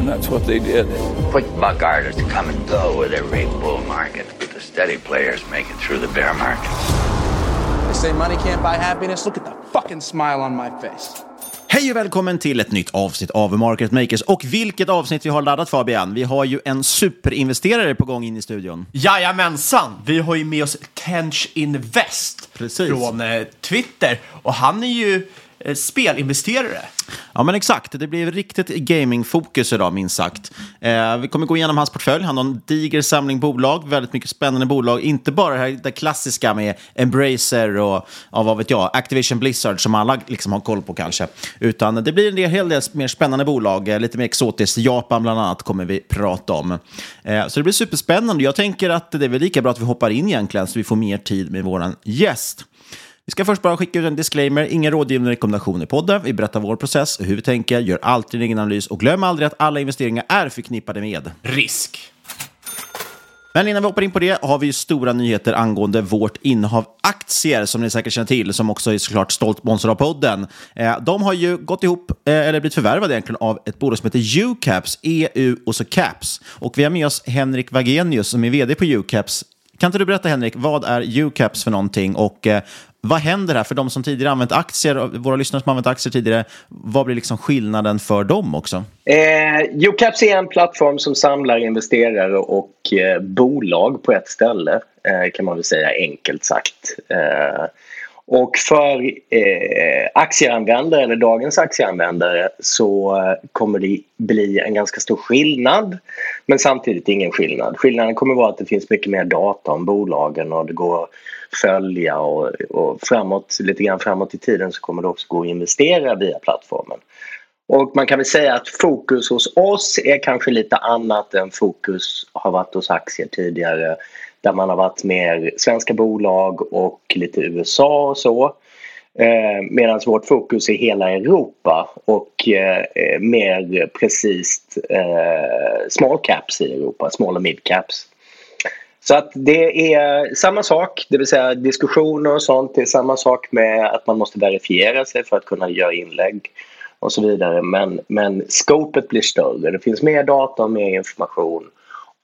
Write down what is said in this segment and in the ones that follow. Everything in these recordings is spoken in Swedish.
And that's what they did. Quick buck artists to come and go with every bull market, but the steady players make it through the bear market. They say money can't buy happiness. Look at the fucking smile on my face. Hej och välkommen till ett nytt avsnitt av Market Makers. Och vilket avsnitt vi har laddat Fabian. Vi har ju en superinvesterare på gång in i studion. Jajamensan! Vi har ju med oss Tench Invest Precis. från eh, Twitter. Och han är ju Eh, spelinvesterare. Ja, men exakt. Det blir riktigt gamingfokus idag, minst sagt. Eh, vi kommer gå igenom hans portfölj. Han har en diger samling bolag, väldigt mycket spännande bolag. Inte bara det, här, det klassiska med Embracer och, ja, vad vet jag, Activision Blizzard som alla liksom har koll på kanske. Utan det blir en del, hel del mer spännande bolag, eh, lite mer exotiskt. Japan bland annat kommer vi prata om. Eh, så det blir superspännande. Jag tänker att det är väl lika bra att vi hoppar in egentligen så vi får mer tid med vår gäst. Vi ska först bara skicka ut en disclaimer. Ingen rådgivande rekommendation i podden. Vi berättar vår process och hur vi tänker, gör alltid en egen analys och glöm aldrig att alla investeringar är förknippade med Risk. Men innan vi hoppar in på det har vi ju stora nyheter angående vårt innehav aktier som ni säkert känner till, som också är såklart stolt sponsor av podden. Eh, de har ju gått ihop, eh, eller blivit förvärvade egentligen, av ett bolag som heter UCAPS, EU och så CAPS. Och vi har med oss Henrik Wagenius som är vd på UCAPS. Kan inte du berätta Henrik, vad är UCAPS för någonting och eh, vad händer här för de som tidigare använt aktier, våra lyssnare som använt aktier tidigare, vad blir liksom skillnaden för dem också? Eh, UCAPS är en plattform som samlar investerare och eh, bolag på ett ställe, eh, kan man väl säga enkelt sagt. Eh, och för eh, aktieanvändare, eller dagens aktieanvändare, så eh, kommer det bli en ganska stor skillnad, men samtidigt ingen skillnad. Skillnaden kommer vara att det finns mycket mer data om bolagen och det går att följa och, och framåt, lite grann framåt i tiden så kommer det också gå att investera via plattformen. Och man kan väl säga att fokus hos oss är kanske lite annat än fokus har varit hos aktier tidigare där man har varit mer svenska bolag och lite USA och så. Eh, Medan vårt fokus är hela Europa och eh, eh, mer precis eh, small caps i Europa, small och mid caps. Så att det är samma sak, det vill säga diskussioner och sånt. Det är samma sak med att man måste verifiera sig för att kunna göra inlägg och så vidare. Men, men scopet blir större. Det finns mer data och mer information.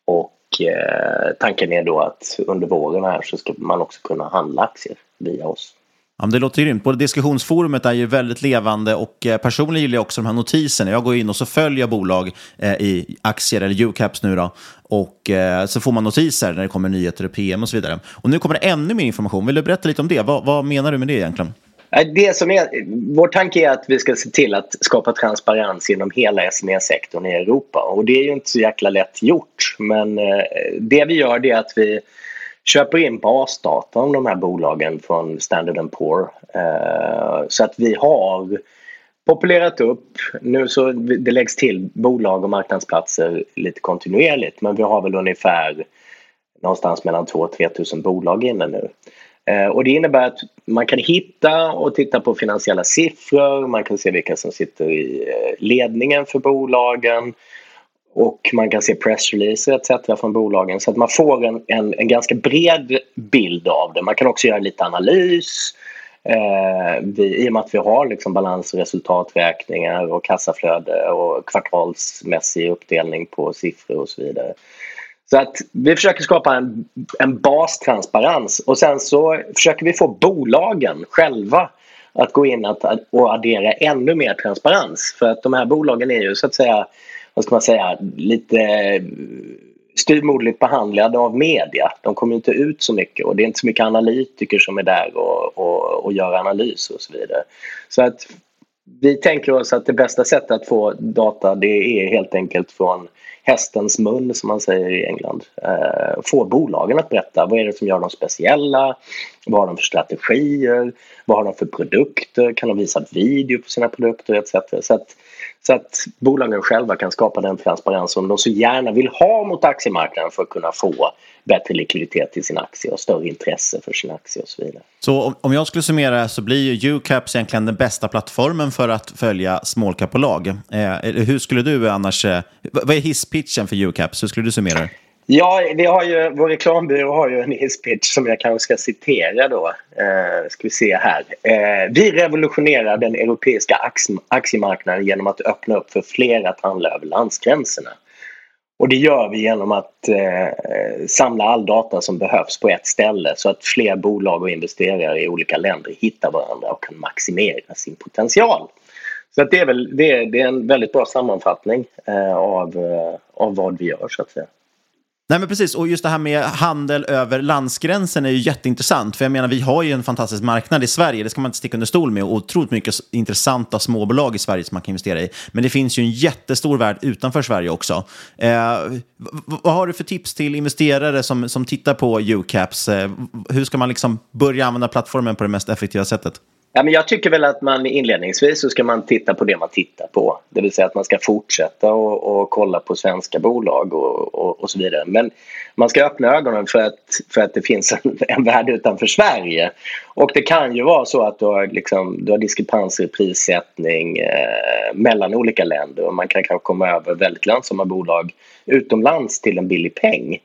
Och eh, tanken är då att under våren här så ska man också kunna handla aktier via oss. Ja, men det låter grymt. Både diskussionsforumet är ju väldigt levande och eh, personligen gillar jag också de här notiserna. Jag går in och så följer bolag eh, i aktier, eller UCAPS nu då, och eh, så får man notiser när det kommer nyheter och PM och så vidare. Och nu kommer det ännu mer information. Vill du berätta lite om det? Vad, vad menar du med det egentligen? Det som är, vår tanke är att vi ska se till att skapa transparens inom hela SME-sektorn i Europa. Och det är ju inte så jäkla lätt gjort. Men eh, det vi gör är att vi köper in basdata om de här bolagen från Standard Poor. Eh, så att vi har populerat upp, nu så det läggs till bolag och marknadsplatser lite kontinuerligt men vi har väl ungefär någonstans mellan 2 3 000 bolag inne nu. Eh, och det innebär att man kan hitta och titta på finansiella siffror, man kan se vilka som sitter i eh, ledningen för bolagen och man kan se pressreleaser etc. från bolagen så att man får en, en, en, ganska bred bild av det. Man kan också göra lite analys eh, vi, i och med att vi har liksom balans och resultaträkningar och kassaflöde och kvartalsmässig uppdelning på siffror och så vidare. Så att vi försöker skapa en, en bastransparens och sen så försöker vi få bolagen själva att gå in att, och addera ännu mer transparens. För att de här bolagen är ju så att säga, vad ska man säga, lite eh, styrmodligt behandlade av media. De kommer inte ut så mycket och det är inte så mycket analytiker som är där och, och, och gör analys och så vidare. Så att vi tänker oss att det bästa sättet att få data det är helt enkelt från hästens mun som man säger i England. Eh, få bolagen att berätta vad är det som gör dem speciella? Vad har de för strategier? Vad har de för produkter? Kan de visa video på sina produkter etc. Så att, så att bolagen själva kan skapa den transparens som de så gärna vill ha mot aktiemarknaden för att kunna få bättre likviditet till sin aktie och större intresse för sin aktie och så vidare. Så om jag skulle summera så blir ju UCAPS egentligen den bästa plattformen för att följa small cap-bolag. Eh, hur skulle du annars... Eh, vad är hisspitchen för UCAPS? Hur skulle du summera det? Ja, vi har ju, vår reklambyrå har ju en hisspitch som jag kanske ska citera då. Eh, ska vi se här. Eh, vi revolutionerar den europeiska aktiemarknaden genom att öppna upp för fler att handla över landsgränserna. Och det gör vi genom att eh, samla all data som behövs på ett ställe så att fler bolag och investerare i olika länder hittar varandra och kan maximera sin potential. Så att det, är väl, det, är, det är en väldigt bra sammanfattning eh, av, eh, av vad vi gör så att säga. Nej, men precis. Och just det här med handel över landsgränsen är ju jätteintressant. För jag menar, vi har ju en fantastisk marknad i Sverige, det ska man inte sticka under stol med, och otroligt mycket intressanta småbolag i Sverige som man kan investera i. Men det finns ju en jättestor värld utanför Sverige också. Eh, vad har du för tips till investerare som, som tittar på UCAPS? Eh, hur ska man liksom börja använda plattformen på det mest effektiva sättet? Ja, men jag tycker väl att man inledningsvis så ska man titta på det man tittar på. Det vill säga att man ska fortsätta och, och kolla på svenska bolag och, och, och, så vidare. Men man ska öppna ögonen för att, för att det finns en, en värld utanför Sverige. Och det kan ju vara så att du har, liksom, du har diskrepanser i prissättning eh, mellan olika länder och man kan kanske komma över väldigt lönsamma bolag utomlands till en billig peng.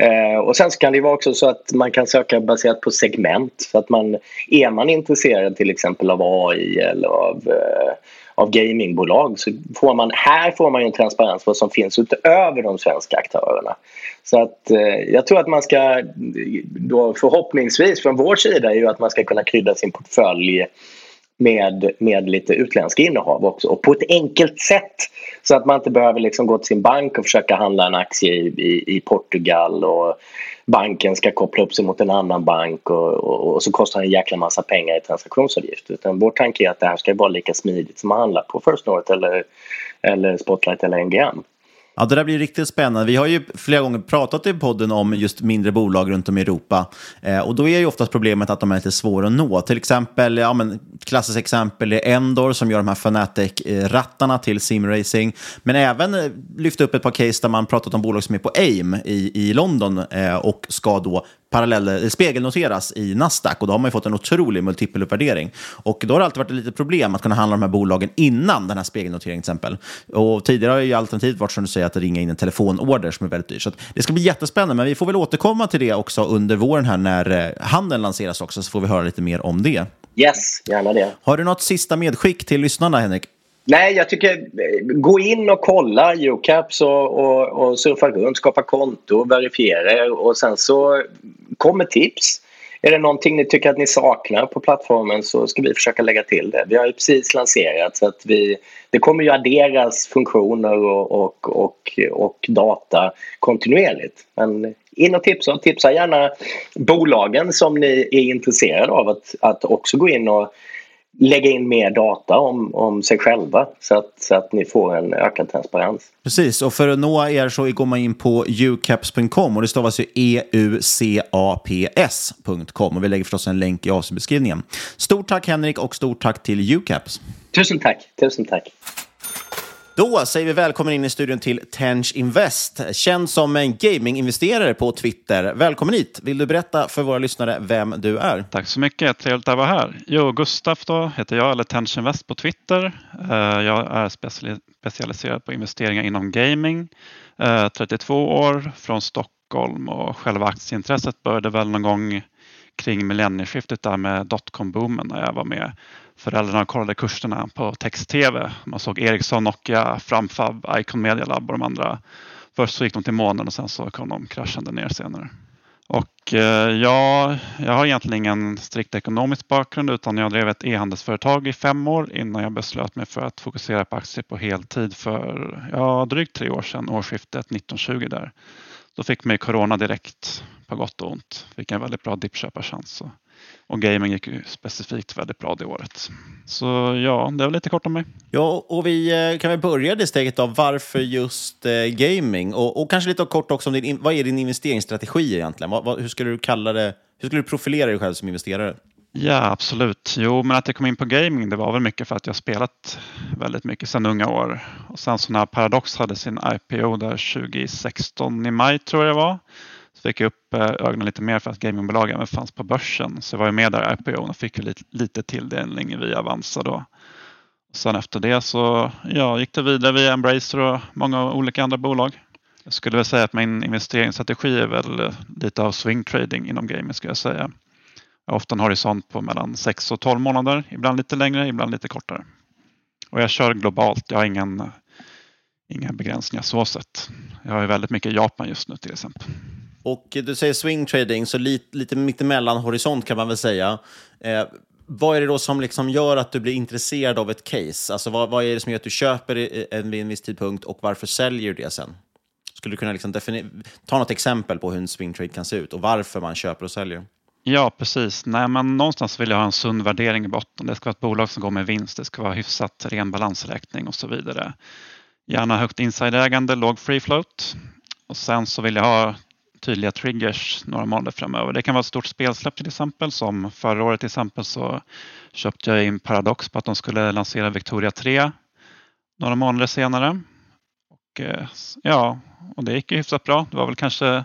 Eh, och sen kan det vara också så att man kan söka baserat på segment. Så att man, är man intresserad till exempel av AI eller av, eh, av gamingbolag så får man, här får man ju en transparens vad som finns utöver de svenska aktörerna. Så att eh, jag tror att man ska, då förhoppningsvis från vår sida är ju att man ska kunna krydda sin portfölj med, med lite utländska innehav också och på ett enkelt sätt. Så att man inte behöver liksom gå till sin bank och försöka handla en aktie i, i, i Portugal och banken ska koppla upp sig mot en annan bank och, och, och, så kostar det en jäkla massa pengar i transaktionsavgift. Utan vår tanke är att det här ska vara lika smidigt som att handla på First North eller, eller Spotlight eller NGM. Ja, det där blir riktigt spännande. Vi har ju flera gånger pratat i podden om just mindre bolag runt om i Europa. Eh, och då är ju oftast problemet att de är lite svåra att nå. Till exempel, ja men klassiskt exempel är Endor som gör de här Fanatic-rattarna till simracing. Men även eh, lyfta upp ett par case där man pratat om bolag som är på AIM i, i London eh, och ska då parallell, spegelnoteras i Nasdaq och då har man ju fått en otrolig multipeluppvärdering. Och då har det alltid varit ett litet problem att kunna handla de här bolagen innan den här spegelnoteringen till exempel. Och tidigare har ju alternativet varit som du säger att ringa in en telefonorder som är väldigt dyr. Så det ska bli jättespännande, men vi får väl återkomma till det också under våren här när eh, handeln lanseras också så får vi höra lite mer om det. Yes, gärna det. Har du något sista medskick till lyssnarna Henrik? Nej, jag tycker eh, gå in och kolla UCAPS och, och, och surfa runt, skapa konto, verifiera er och sen så kommer tips. är det någonting ni tycker att ni saknar på plattformen så ska vi försöka lägga till det. Vi har ju precis lanserat så att vi, det kommer ju adderas funktioner och, och, och, och data kontinuerligt. Men in och tipsa. Tipsa gärna bolagen som ni är intresserade av att, att också gå in och lägga in mer data om, om sig själva så att, så att ni får en ökad transparens. Precis, och för att nå er så går man in på ucaps.com och det stavas ju eucaps.com och vi lägger förstås en länk i avsnittbeskrivningen. Stort tack Henrik och stort tack till Ucaps. Tusen tack, tusen tack. Då säger vi välkommen in i studion till Tench Invest, känd som en gaminginvesterare på Twitter. Välkommen hit! Vill du berätta för våra lyssnare vem du är? Tack så mycket, trevligt att vara här. Jo, Gustaf då heter jag, eller Tench Invest på Twitter. Eh, jag är specialiserad på investeringar inom gaming, eh, 32 år, från Stockholm och själva aktieintresset började väl någon gång kring millennieskiftet där med dotcom-boomen när jag var med föräldrarna kollade kurserna på text-tv. Man såg Ericsson, Nokia, Framfab, Icon Media Lab och de andra. Först så gick de till månen och sen så kom de kraschande ner senare. Och eh, ja, jag har egentligen ingen strikt ekonomisk bakgrund utan jag drev ett e-handelsföretag i fem år innan jag beslöt mig för att fokusera på aktier på heltid för ja, drygt tre år sedan, årsskiftet 1920 där. Då fick mig corona direkt på gott och ont. Fick en väldigt bra dippköparchans. Och gaming gick ju specifikt väldigt bra det året. Så ja, det var lite kort om mig. Ja, och vi eh, kan väl börja det steget av varför just eh, gaming? Och, och, kanske lite kort också om din, vad är din investeringsstrategi egentligen? Vad, vad, hur skulle du kalla det? Hur skulle du profilera dig själv som investerare? Ja, absolut. Jo, men att jag kom in på gaming, det var väl mycket för att jag spelat väldigt mycket sedan unga år. Och sen så när Paradox hade sin IPO där 2016 i maj tror jag det var, fick jag upp eh, ögonen lite mer för att gamingbolag även fanns på börsen. Så jag var ju med där i IPO och fick lite, lite tilldelning via Avanza då. Sen efter det så ja, gick det vidare via Embracer och många olika andra bolag. Jag skulle väl säga att min investeringsstrategi är väl eh, lite av swing trading inom gaming skulle jag säga. Jag har ofta en horisont på mellan 6 och 12 månader, ibland lite längre, ibland lite kortare. Och jag kör globalt, jag har ingen, eh, inga begränsningar så sett. Jag har ju väldigt mycket i Japan just nu till exempel. Och du säger swing trading, så lite, lite mittemellan horisont kan man väl säga. Eh, vad är det då som liksom gör att du blir intresserad av ett case? Alltså vad, vad är det som gör att du köper en vid en viss tidpunkt och varför säljer du det sen? Skulle du kunna liksom ta något exempel på hur en swing trade kan se ut och varför man köper och säljer? Ja, precis. Nej, men någonstans vill jag ha en sund värdering i botten. Det ska vara ett bolag som går med vinst, det ska vara hyfsat ren balansräkning och så vidare. Gärna högt insiderägande, låg free float. Och sen så vill jag ha tydliga triggers några månader framöver. Det kan vara ett stort spelsläpp till exempel. Som förra året till exempel så köpte jag in Paradox på att de skulle lansera Victoria 3 några månader senare. Och, eh, ja, och det gick ju hyfsat bra. Det var väl kanske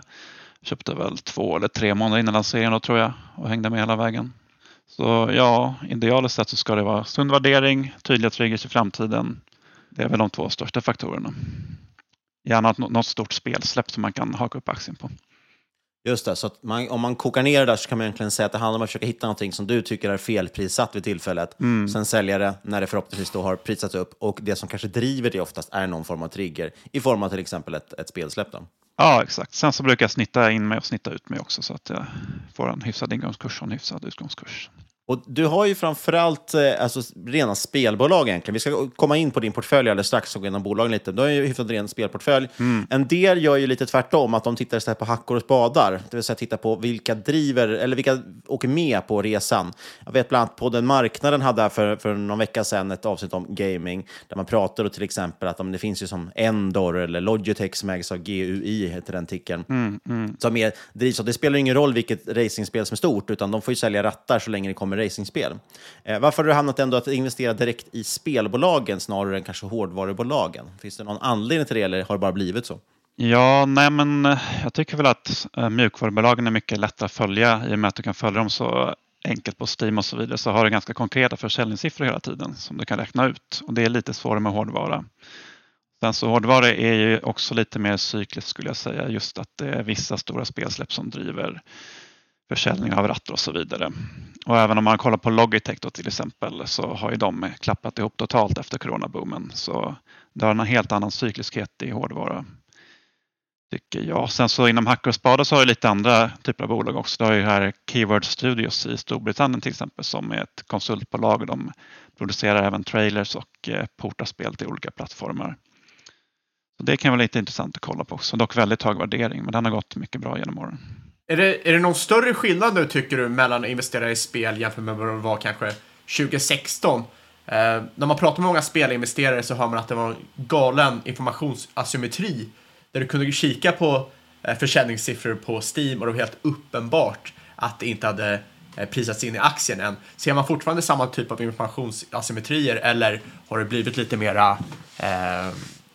köpte väl två eller tre månader innan lanseringen då tror jag och hängde med hela vägen. Så ja, idealiskt sett så ska det vara sund värdering, tydliga triggers i framtiden. Det är väl de två största faktorerna. Gärna något stort spelsläpp som man kan haka upp aktien på. Just det, så man, om man kokar ner det där så kan man egentligen säga att det handlar om att försöka hitta någonting som du tycker är felprissatt vid tillfället. Mm. Sen sälja det när det förhoppningsvis då har prisats upp. Och det som kanske driver det oftast är någon form av trigger i form av till exempel ett, ett spelsläpp. Då. Ja, exakt. Sen så brukar jag snitta in mig och snitta ut mig också så att jag får en hyfsad ingångskurs och en hyfsad utgångskurs. Och du har ju framförallt eh, alltså, rena spelbolag egentligen. Vi ska komma in på din portfölj alldeles strax och gå igenom bolagen lite. Du har ju hyfsat ren spelportfölj. Mm. En del gör ju lite tvärtom, att de tittar istället på hackor och spadar. Det vill säga titta på vilka driver, eller vilka åker med på resan. Jag vet bland annat på den marknaden hade för, för någon vecka sedan ett avsnitt om gaming, där man pratade till exempel att om det finns ju som Endor eller Logitech som ägs av GUI, heter den ticken. Mm, mm. Som är, drivs av, det spelar ingen roll vilket racingspel som är stort, utan de får ju sälja rattar så länge det kommer racingspel. Eh, varför har du hamnat ändå att investera direkt i spelbolagen snarare än kanske hårdvarubolagen? Finns det någon anledning till det eller har det bara blivit så? Ja, nej men eh, jag tycker väl att eh, mjukvarubolagen är mycket lättare att följa i och med att du kan följa dem så enkelt på Steam och så vidare så har du ganska konkreta försäljningssiffror hela tiden som du kan räkna ut och det är lite svårare med hårdvara. Sen så hårdvara är ju också lite mer cykliskt skulle jag säga just att det är vissa stora spelsläpp som driver försäljning av rattar och så vidare. Och även om man kollar på Logitech då till exempel så har ju de klappat ihop totalt efter coronaboomen. Så det har en helt annan cykliskhet i hårdvara. Tycker jag. Sen så inom hack och Spada så har ju lite andra typer av bolag också. Du har ju här Keyword Studios i Storbritannien till exempel som är ett konsultbolag. De producerar även trailers och eh, portar spel till olika plattformar. Så det kan vara lite intressant att kolla på också. Dock väldigt hög värdering, men den har gått mycket bra genom åren. Är det, är det någon större skillnad nu tycker du mellan att investera i spel jämfört med vad det var kanske 2016? Eh, när man pratar med många spelinvesterare så hör man att det var en galen informationsasymmetri där du kunde kika på eh, försäljningssiffror på Steam och det var helt uppenbart att det inte hade eh, prisats in i aktien än. Ser man fortfarande samma typ av informationsasymmetrier eller har det blivit lite mera eh,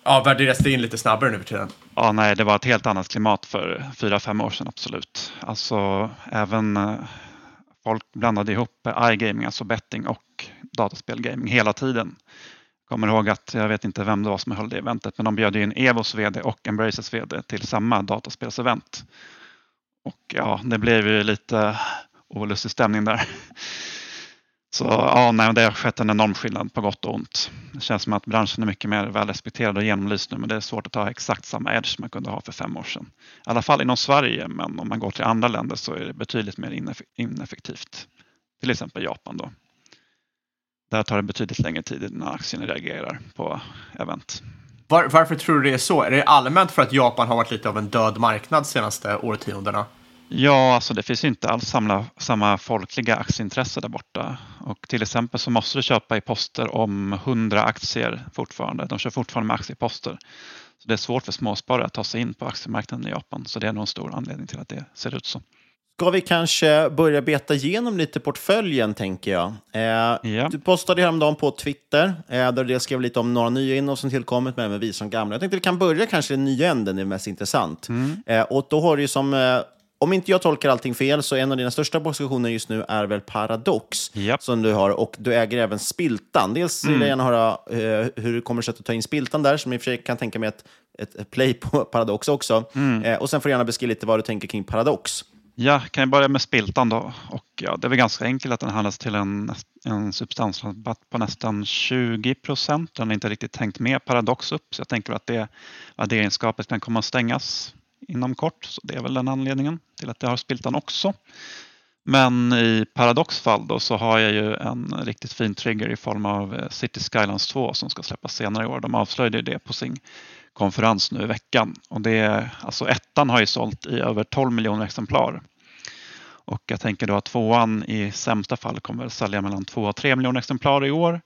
Ja, värderas det in lite snabbare nu för tiden? Ja, nej, det var ett helt annat klimat för fyra, fem år sedan, absolut. Alltså, även eh, folk blandade ihop iGaming, alltså betting och dataspelgaming hela tiden. Jag kommer ihåg att, jag vet inte vem det var som höll det eventet, men de bjöd in Evos VD och Embraces VD till samma dataspelsevent. Och ja, det blev ju lite olustig stämning där. Så ja, nej, det har skett en enorm skillnad på gott och ont. Det känns som att branschen är mycket mer välrespekterad och genomlyst nu men det är svårt att ha exakt samma edge som man kunde ha för fem år sedan. I alla fall inom Sverige men om man går till andra länder så är det betydligt mer ineffektivt. Till exempel Japan då. Där tar det betydligt längre tid innan aktien reagerar på event. Var, varför tror du det är så? Är det allmänt för att Japan har varit lite av en död marknad de senaste årtiondena? Ja, alltså det finns inte alls samma, samma folkliga aktieintresse där borta. Och till exempel så måste du köpa i poster om 100 aktier fortfarande. De kör fortfarande med aktieposter. Så det är svårt för småsparare att ta sig in på aktiemarknaden i Japan. Så det är nog en stor anledning till att det ser ut så. Ska vi kanske börja beta igenom lite portföljen, tänker jag. Eh, ja. Du postade häromdagen på Twitter, eh, där du skrev lite om några nya innehåll som tillkommit, men även vi som gamla. Jag tänkte att vi kan börja kanske den nya änden, det är mest intressant. Mm. Eh, och då har du som eh, om inte jag tolkar allting fel så en av dina största positioner just nu är väl Paradox yep. som du har och du äger även Spiltan. Dels vill mm. jag gärna höra uh, hur det kommer sig att du tar in Spiltan där, som i och för sig kan tänka mig ett, ett play på Paradox också. Mm. Uh, och sen får du gärna beskriva lite vad du tänker kring Paradox. Ja, kan jag börja med Spiltan då? Och ja, det är väl ganska enkelt att den handlas till en, en substansrabatt på nästan 20 procent. Den har inte riktigt tänkt med Paradox upp, så jag tänker att det värderingsskapet kan komma att stängas inom kort. Så det är väl den anledningen till att jag har Spiltan också. Men i Paradox fall då så har jag ju en riktigt fin trigger i form av eh, City Skylines 2 som ska släppas senare i år. De avslöjade det på sin konferens nu i veckan. Och det, alltså ettan har ju sålt i över 12 miljoner exemplar. Och jag tänker då att tvåan i sämsta fall kommer att sälja mellan 2 och 3 miljoner exemplar i år.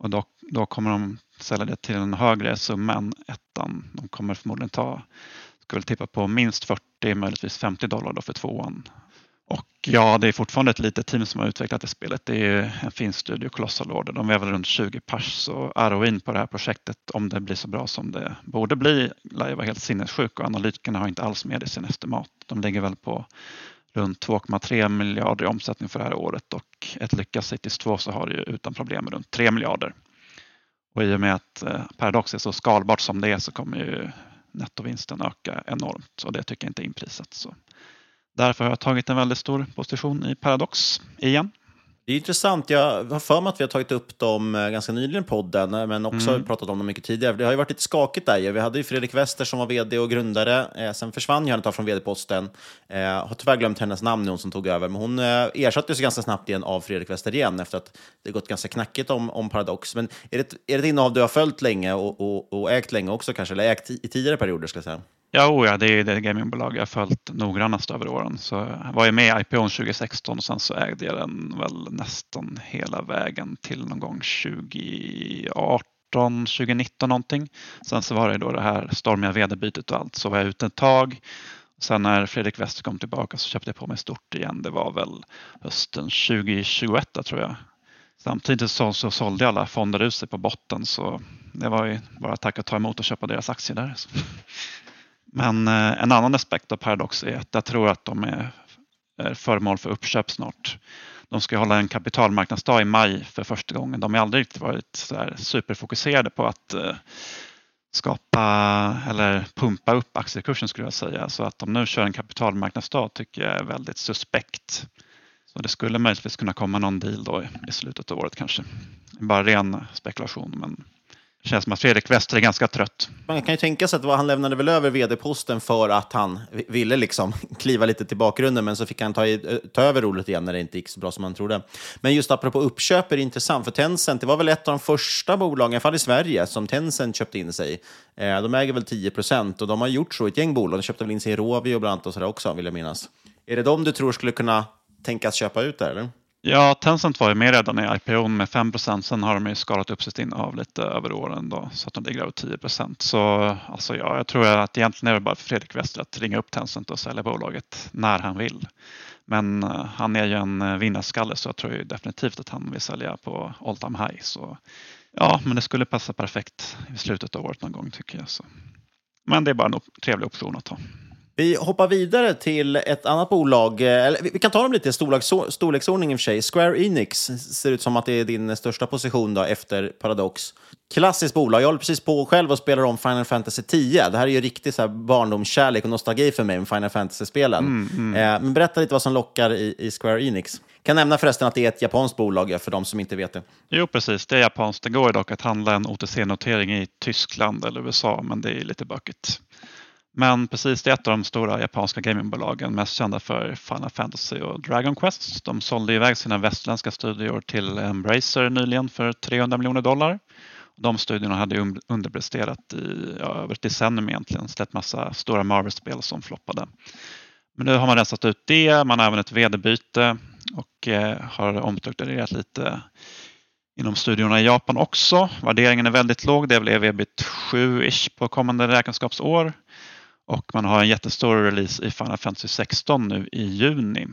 Och då, då kommer de sälja det till en högre summa än ettan. De kommer förmodligen ta skulle tippa på minst 40, möjligtvis 50 dollar då för tvåan. Och ja, det är fortfarande ett litet team som har utvecklat det spelet. Det är en fin studio, Colossal Order. De är väl runt 20 pers så ROIn på det här projektet, om det blir så bra som det borde bli, lär ju vara helt sinnessjuk och analytikerna har inte alls med i sin estimat. De ligger väl på runt 2,3 miljarder i omsättning för det här året och ett lyckat Cities 2 så har det ju utan problem runt 3 miljarder. Och i och med att eh, Paradox är så skalbart som det är så kommer ju nettovinsten öka enormt och det tycker jag inte är inprisat. Så därför har jag tagit en väldigt stor position i Paradox igen. Det är intressant. Jag har för mig att vi har tagit upp dem eh, ganska nyligen i podden, eh, men också mm. pratat om dem mycket tidigare. Det har ju varit lite skakigt där. Vi hade ju Fredrik Wester som var vd och grundare. Eh, sen försvann ju han ett tag från vd-posten. Eh, har tyvärr glömt hennes namn nu, hon som tog över. Men hon ersattes ganska snabbt igen av Fredrik Wester igen efter att det gått ganska knackigt om, om Paradox. Men är det, är det ett innehav du har följt länge och, och, och ägt länge också kanske? Eller ägt i tidigare perioder, ska jag säga? Ja, oh ja, det är det gamingbolag jag har följt noggrannast över åren. Så jag var ju med i IPO 2016 och sen så ägde jag den väl nästan hela vägen till någon gång 2018 2019 någonting. Sen så var det då det här stormiga vd-bytet och allt så var jag ute ett tag. Sen när Fredrik Wester kom tillbaka så köpte jag på mig stort igen. Det var väl hösten 2021 tror jag. Samtidigt så, så sålde alla fonder ut sig på botten så det var ju bara att tacka och ta emot och köpa deras aktier där. Men eh, en annan aspekt av Paradox är att jag tror att de är, föremål för uppköp snart. De ska hålla en kapitalmarknadsdag i maj för första gången. De har aldrig riktigt varit så superfokuserade på att eh, skapa eller pumpa upp aktiekursen skulle jag säga. Så att de nu kör en kapitalmarknadsdag tycker jag är väldigt suspekt. Så det skulle möjligtvis kunna komma någon deal då i slutet av året kanske. Bara ren spekulation men det känns som att Fredrik Wester är ganska trött. man kan ju tänka sig att han lämnade väl över vd-posten för att han ville liksom kliva lite till bakgrunden, men så fick han ta, i, eh, ta över roligt igen när det inte gick så bra som han trodde. Men just apropå uppköp är det intressant, för Tencent, det var väl ett av de första bolagen, i alla fall i Sverige, som Tencent köpte in sig i. Eh, de äger väl 10 procent och de har gjort så i ett gäng bolag. De köpte väl in sig i Rovio bland annat och sådär också, vill jag minnas. Är det de du tror skulle kunna tänkas köpa ut där, eller? Ja, Tencent var ju med redan i IPO med 5% Sen har de ju skalat upp sitt innehav lite över åren då, så att de ligger över 10% Så alltså, ja, jag tror att egentligen är det bara för Fredrik Wester att ringa upp Tencent och sälja bolaget när han vill. Men uh, han är ju en eh, vinnarskalle så jag tror ju definitivt att han vill sälja på all time high. Så, ja, men det skulle passa perfekt i slutet av året någon gång tycker jag. Så. Men det är bara en trevlig option att ta. Vi hoppar vidare till ett annat bolag. Eh, eller, vi kan ta dem lite i storleksordning i och för sig. Square Enix ser ut som att det är din största position då, efter Paradox. Klassiskt bolag. Jag håller precis på själv och spelar om Final Fantasy 10. Det här är ju riktigt så här barndomskärlek och nostalgi för mig med Final Fantasy-spelen. Mm, mm. eh, men berätta lite vad som lockar i, i Square Enix. Kan nämna förresten att det är ett japanskt bolag för de som inte vet det. Jo, precis. Det är japanskt. Det går dock att handla en OTC-notering i Tyskland eller USA, men det är lite bökigt. Men precis, det är ett av de stora japanska gamingbolagen, mest kända för Final Fantasy och Dragon Quest. De sålde iväg sina västerländska studior till Embracer nyligen för 300 miljoner dollar. De studierna hade underpresterat i ja, över ett decennium egentligen, släppt massa stora Marvel-spel som floppade. Men nu har man rensat ut det, man har även ett vd-byte och eh, har omstrukturerat lite inom studiorna i Japan också. Värderingen är väldigt låg, det är väl EV-bit 7-ish på kommande räkenskapsår. Och man har en jättestor release i Final Fantasy 16 nu i juni.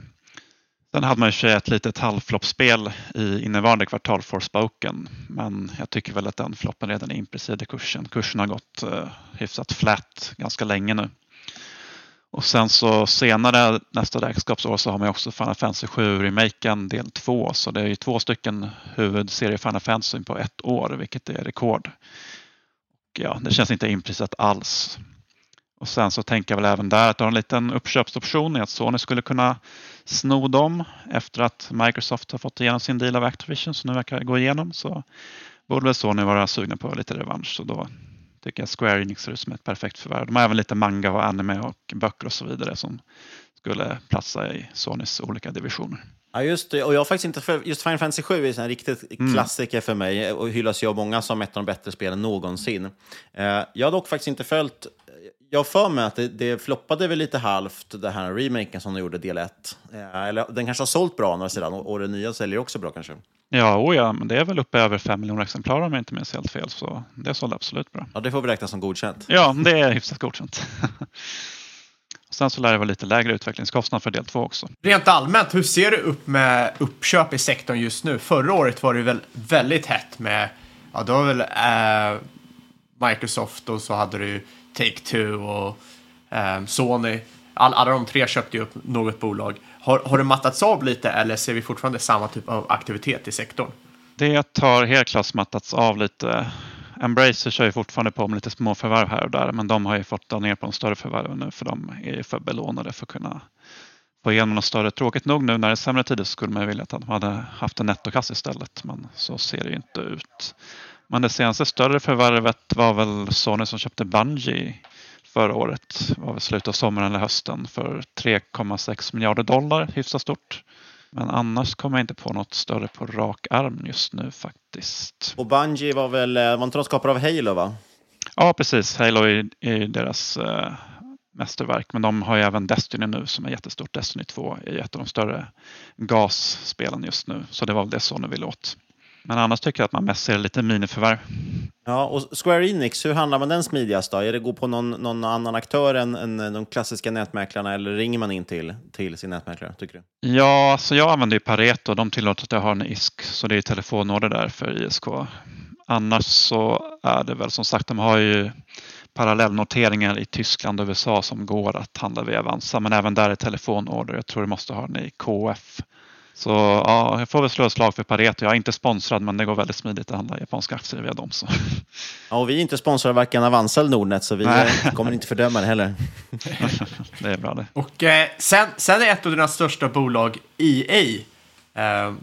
Sen hade man ju ett litet halvfloppspel i innevarande kvartal Forspoken. Men jag tycker väl att den floppen redan är implicit i kursen. Kursen har gått eh, hyfsat flat ganska länge nu. Och sen så senare nästa räkenskapsår så har man också Final Fantasy 7 remaken del 2. Så det är ju två stycken huvudserie Final Fantasy på ett år, vilket är rekord. Och ja, det känns inte implicit alls. Och sen så tänker jag väl även där att du har en liten uppköpsoption i att Sony skulle kunna sno dem efter att Microsoft har fått igenom sin deal av Activision som nu verkar gå igenom. Så borde väl Sony vara sugna på lite revansch. Så då tycker jag Square Enix ser ut som ett perfekt förvärv. De har även lite manga och anime och böcker och så vidare som skulle platsa i Sonys olika divisioner. Ja, just det. Och jag har faktiskt inte för, just Final Fantasy 7 är en riktigt mm. klassiker för mig och hyllas ju av många som ett av de bättre spelen någonsin. Eh, jag har dock faktiskt inte följt jag för mig att det, det floppade väl lite halvt, det här remaken som de gjorde, del 1. Eh, eller den kanske har sålt bra några sidan och, och den nya säljer också bra kanske. Ja, oh ja, men det är väl uppe över 5 miljoner exemplar om jag inte minns helt fel. Så det sålde absolut bra. Ja, det får vi räkna som godkänt. Ja, det är hyfsat godkänt. Sen så lär det vara lite lägre utvecklingskostnad för del 2 också. Rent allmänt, hur ser du upp med uppköp i sektorn just nu? Förra året var det väl väldigt hett med, ja då var väl äh, Microsoft och så hade du Take-Two och eh, Sony. All, alla de tre köpte ju upp något bolag. Har, har det mattats av lite eller ser vi fortfarande samma typ av aktivitet i sektorn? Det har helt klart mattats av lite. Embracer kör ju fortfarande på med lite små förvärv här och där men de har ju fått dra ner på de större förvärven nu för de är ju för belånade för att kunna få igenom något större. Tråkigt nog nu när det är sämre tider så skulle man ju vilja att de hade haft en nettokass istället men så ser det ju inte ut. Men det senaste större förvärvet var väl Sony som köpte Bungie förra året. Det var väl slutet av sommaren eller hösten för 3,6 miljarder dollar, hyfsat stort. Men annars kommer jag inte på något större på rak arm just nu faktiskt. Och Bungie var väl, eh, var inte de skapare av Halo va? Ja precis, Halo är, är deras äh, mästerverk. Men de har ju även Destiny nu som är jättestort. Destiny 2 är ett av de större gasspelen just nu. Så det var väl det Sony ville åt. Men annars tycker jag att man mest ser lite miniförvärv. Ja, och Square Enix, hur handlar man den smidigast då? Är det gå på någon, någon annan aktör än, än, de klassiska nätmäklarna eller ringer man in till, till sin nätmäklare, tycker du? Ja, alltså jag använder ju Pareto. De tillåter att jag har en ISK, så det är telefonorder där för ISK. Annars så är det väl som sagt, de har ju parallellnoteringar i Tyskland och USA som går att handla via Avanza, men även där är telefonorder. Jag tror du måste ha den i KF så ja, jag får väl slå ett slag för Pareto. Jag är inte sponsrad men det går väldigt smidigt att handla japanska aktier via dem. Så. Ja, och vi är inte sponsrade varken Avanza eller Nordnet så vi Nej. kommer inte fördöma det heller. det är bra det. Och eh, sen, sen är ett av dina största bolag EA. Eh,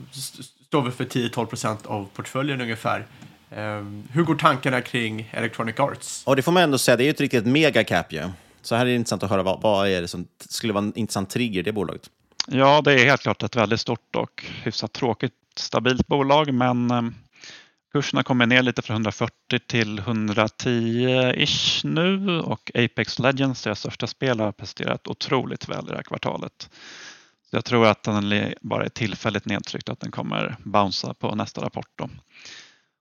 står väl för 10-12 procent av portföljen ungefär. Ehm, hur går tankarna kring Electronic Arts? Och det får man ändå säga, det är ju ett riktigt megacap ju. Så här är det intressant att höra vad, vad är det som skulle vara en intressant trigger i det bolaget. Ja, det är helt klart ett väldigt stort och hyfsat tråkigt stabilt bolag, men eh, kurserna kommer ner lite från 140 till 110-ish nu och Apex Legends, deras största spel, har presterat otroligt väl i det här kvartalet. Så jag tror att den bara är tillfälligt nedtryckt och att den kommer bouncea på nästa rapport. Då.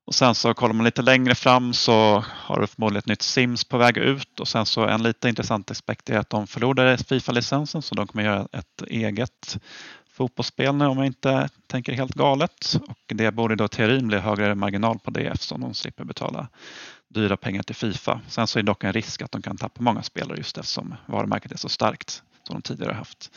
Och sen så kollar man lite längre fram så har du förmodligen ett nytt Sims på väg ut och sen så en lite intressant aspekt är att de förlorade Fifa-licensen så de kommer göra ett eget fotbollsspel nu om jag inte tänker helt galet. Och det borde då teorin bli högre marginal på det eftersom de slipper betala dyra pengar till Fifa. Sen så är det dock en risk att de kan tappa många spelare just eftersom varumärket är så starkt som de tidigare haft.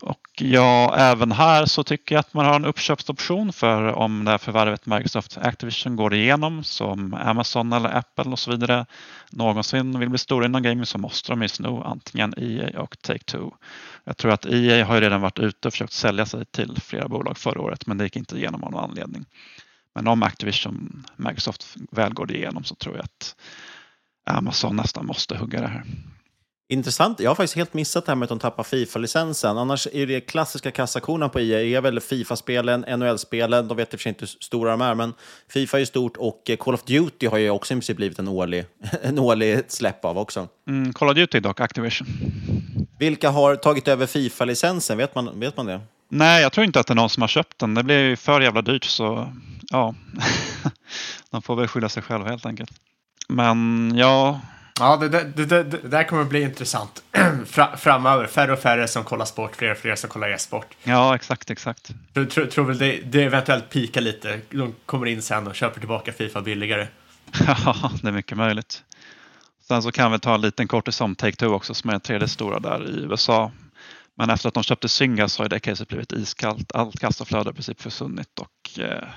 Och ja, även här så tycker jag att man har en uppköpsoption för om det här förvärvet Microsoft Activision går igenom som Amazon eller Apple och så vidare någonsin vill bli stora inom gaming så måste de ju sno antingen EA och Take-Two. Jag tror att EA har ju redan varit ute och försökt sälja sig till flera bolag förra året men det gick inte igenom av någon anledning. Men om Activision Microsoft väl går igenom så tror jag att Amazon nästan måste hugga det här. Intressant. Jag har faktiskt helt missat det här med att de tappar Fifa-licensen. Annars är det klassiska kassakorna på EA är väl Fifa-spelen, NHL-spelen. De vet i och för sig inte hur stora de är, men Fifa är ju stort och Call of Duty har ju också i princip blivit en årlig, en årlig släpp av också. Mm, Call of Duty dock, Activision. Vilka har tagit över Fifa-licensen? Vet man, vet man det? Nej, jag tror inte att det är någon som har köpt den. Det blir ju för jävla dyrt så ja, de får väl skylla sig själva helt enkelt. Men ja, Ja, det, det, det, det där kommer att bli intressant framöver. Färre och färre som kollar sport, fler och fler som kollar e-sport. Ja, exakt, exakt. Jag tror, tror väl det, det eventuellt pikar lite. De kommer in sen och köper tillbaka Fifa billigare. Ja, det är mycket möjligt. Sen så kan vi ta en liten kortis om Take-Two också som är den tredje stora där i USA. Men efter att de köpte Zynga så har det caset blivit iskallt. Allt kassaflöde har i princip försvunnit och eh,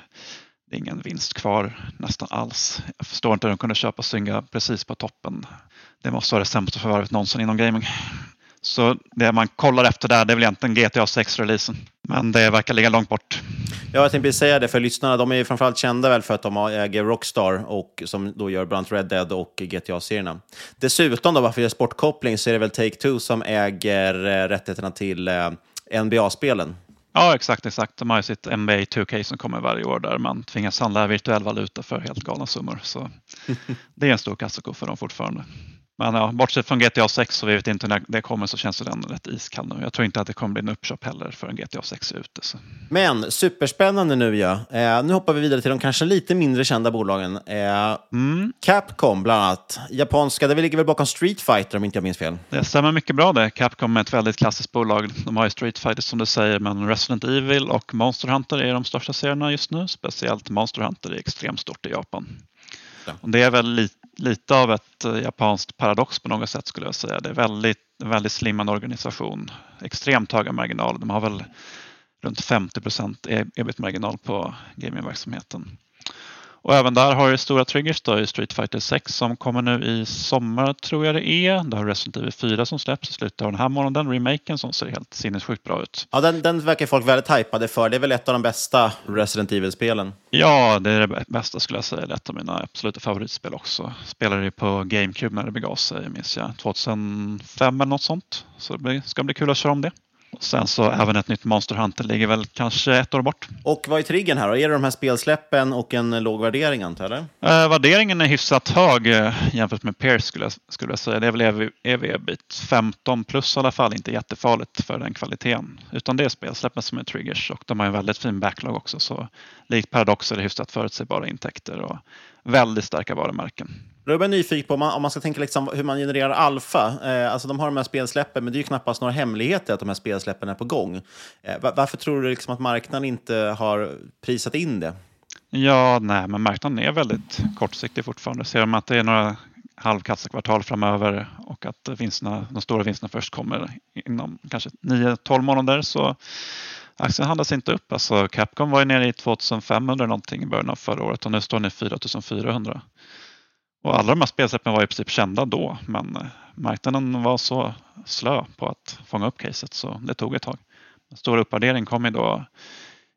ingen vinst kvar nästan alls. Jag förstår inte hur de kunde köpa Synga precis på toppen. Det måste vara det sämsta förvärvet någonsin inom gaming. Så det man kollar efter där, det är väl egentligen GTA 6-releasen. Men det verkar ligga långt bort. Ja, jag tänkte säga det för lyssnarna. De är ju framförallt kända väl för att de äger Rockstar och som då gör bland annat Red Dead och GTA-serierna. Dessutom, då, varför jag sportkoppling, så är det väl Take-Two som äger eh, rättigheterna till eh, NBA-spelen. Ja, exakt, exakt. De har ju sitt NBA 2K som kommer varje år där man tvingas handla virtuell valuta för helt galna summor. Så det är en stor kassako för dem fortfarande. Men ja, bortsett från GTA 6 så vi vet inte när det kommer så känns den rätt iskall nu. Jag tror inte att det kommer bli en uppköp heller förrän GTA 6 är ute. Så. Men superspännande nu ja. Eh, nu hoppar vi vidare till de kanske lite mindre kända bolagen. Eh, mm. Capcom bland annat. Japanska, det ligger väl bakom Street Fighter om inte jag minns fel. Det stämmer mycket bra det. Capcom är ett väldigt klassiskt bolag. De har ju Street Fighter som du säger men Resident Evil och Monster Hunter är de största serierna just nu. Speciellt Monster Hunter är extremt stort i Japan. Och det är väl lite lite av ett eh, japanskt paradox på något sätt skulle jag säga. Det är väldigt, en väldigt slimmad organisation. Extremt höga marginaler. De har väl runt 50 procent e-, ebit-marginal på gamingverksamheten. Och även där har du stora triggers då i Street Fighter 6 som kommer nu i sommar tror jag det är. Det har Resident Evil 4 som släpps i slutet av den här månaden, remaken som ser helt sinnessjukt bra ut. Ja, den, den verkar folk väldigt hypade för. Det är väl ett av de bästa Resident Evil-spelen? Ja, det är det bästa skulle jag säga. Det är ett av mina absoluta favoritspel också. Spelade det på GameCube när det begav sig, minns jag. 2005 eller något sånt. Så det ska bli kul att köra om det. Och sen så även ett nytt Monster Hunter ligger väl kanske ett år bort. Och vad är triggern här då? Är det de här spelsläppen och en låg värdering antar jag? Eh, värderingen är hyfsat hög eh, jämfört med Peers skulle jag, skulle jag säga. Det är väl EV, EV-bit 15 plus i alla fall, inte jättefarligt för den kvaliteten. Utan det är spelsläppen som är triggers och de har en väldigt fin backlog också. Så likt Paradox är det hyfsat förutsägbara intäkter och väldigt starka varumärken. Då är jag nyfiken på om man, om man ska tänka liksom hur man genererar alfa. Eh, alltså de har de här spelsläppen, men det är ju knappast några hemligheter att de här spelsläppen är på gång. Eh, varför tror du liksom att marknaden inte har prisat in det? Ja, nej, men marknaden är väldigt kortsiktig fortfarande. Ser man att det är några halvkassakvartal framöver och att vinsterna, de stora vinsterna först kommer inom kanske 9-12 månader så aktien handlas inte upp. Alltså Capcom var ju nere i 2500 någonting i början av förra året och nu står den i 4400. Och alla de här spelsläppen var i princip kända då, men eh, marknaden var så slö på att fånga upp caset så det tog ett tag. Den stora uppvärderingen kom ju då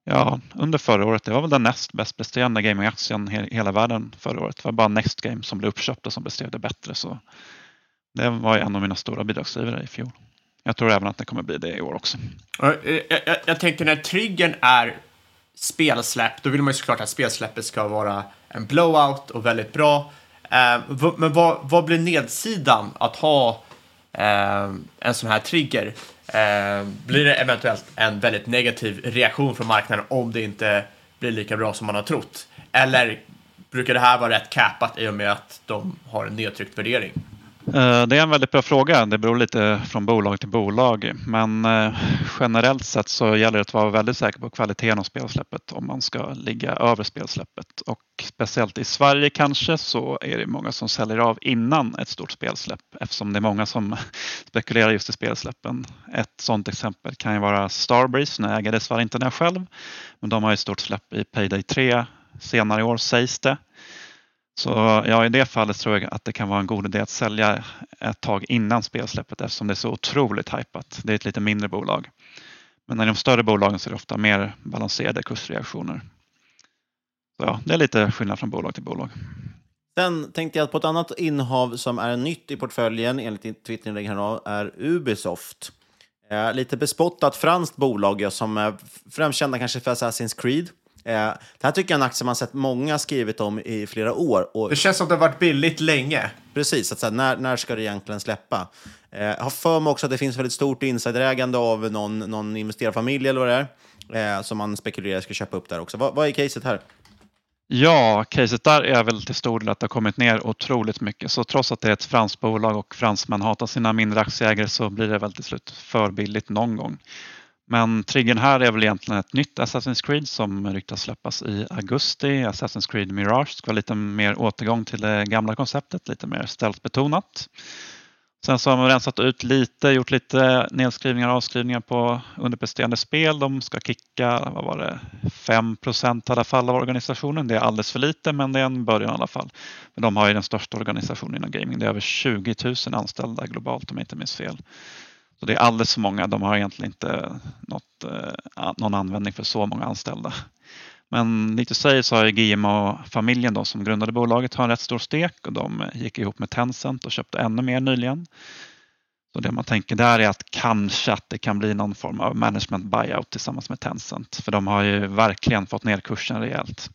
Ja, under förra året. Det var väl den näst bäst presterande gamingaktien i hela världen förra året. Det var bara Next Game som blev uppköpt och som beskrev det bättre. Så det var en av mina stora bidragsgivare i fjol. Jag tror även att det kommer bli det i år också. Jag, eh, eh, jag, jag tänker när triggern är spelsläpp, då vill man ju såklart att spelsläppet ska vara en blowout och väldigt bra. Eh, men vad, vad blir nedsidan att ha eh, en sån här trigger? Eh, blir det eventuellt en väldigt negativ reaktion från marknaden om det inte blir lika bra som man har trott? Eller brukar det här vara rätt capat i och med att de har en nedtryckt värdering? Eh, det är en väldigt bra fråga. Det beror lite från bolag till bolag. Men eh, generellt sett så gäller det att vara väldigt säker på kvaliteten av spelsläppet om man ska ligga över spelsläppet. Och speciellt i Sverige kanske så är det många som säljer av innan ett stort spelsläpp eftersom det är många som spekulerar just i spelsläppen. Ett sådant exempel kan ju vara Starbreeze. Nu äger dessvärre inte den själv. Men de har ju stort släpp i Payday 3 senare i år sägs det. Så ja, i det fallet tror jag att det kan vara en god idé att sälja ett tag innan spelsläppet eftersom det är så otroligt hajpat. Det är ett lite mindre bolag. Men i de större bolagen så är det ofta mer balanserade kursreaktioner. Så ja, det är lite skillnad från bolag till bolag. Sen tänkte jag på ett annat innehav som är nytt i portföljen enligt ditt Twitterinlägg här är Ubisoft. Eh, lite bespottat franskt bolag som är främst kända kanske för Assassin's Creed. Eh, det här tycker jag är en aktie man sett många skrivit om i flera år. Och, det känns som det har varit billigt länge. Precis, att så här, när, när ska det egentligen släppa? Eh, jag har för mig också att det finns väldigt stort insiderägande av någon, någon investerarfamilj eller vad det är, eh, som man spekulerar ska köpa upp där också. Vad, vad är caset här? Ja, caset där är väl till stor del att det har kommit ner otroligt mycket. Så trots att det är ett franskt bolag och fransmän hatar sina mindre aktieägare så blir det väl till slut för billigt någon gång. Men triggern här är väl egentligen ett nytt Assassin's Creed som ryktas släppas i augusti. Assassin's Creed Mirage ska vara lite mer återgång till det gamla konceptet, lite mer stealth-betonat. Sen så har man rensat ut lite, gjort lite nedskrivningar och avskrivningar på underpresterande spel. De ska kicka, vad var det, 5 procent i alla fall av organisationen. Det är alldeles för lite men det är en början i alla fall. Men de har ju den största organisationen inom gaming. Det är över 20 000 anställda globalt om jag inte minns fel. Så det är alldeles för många. De har egentligen inte något, eh, någon användning för så många anställda. Men likt du säger så har GMA-familjen då, som grundade bolaget har en rätt stor stek och de gick ihop med Tencent och köpte ännu mer nyligen. Så det man tänker där är att kanske att det kan bli någon form av management buyout tillsammans med Tencent. För de har ju verkligen fått ner kursen rejält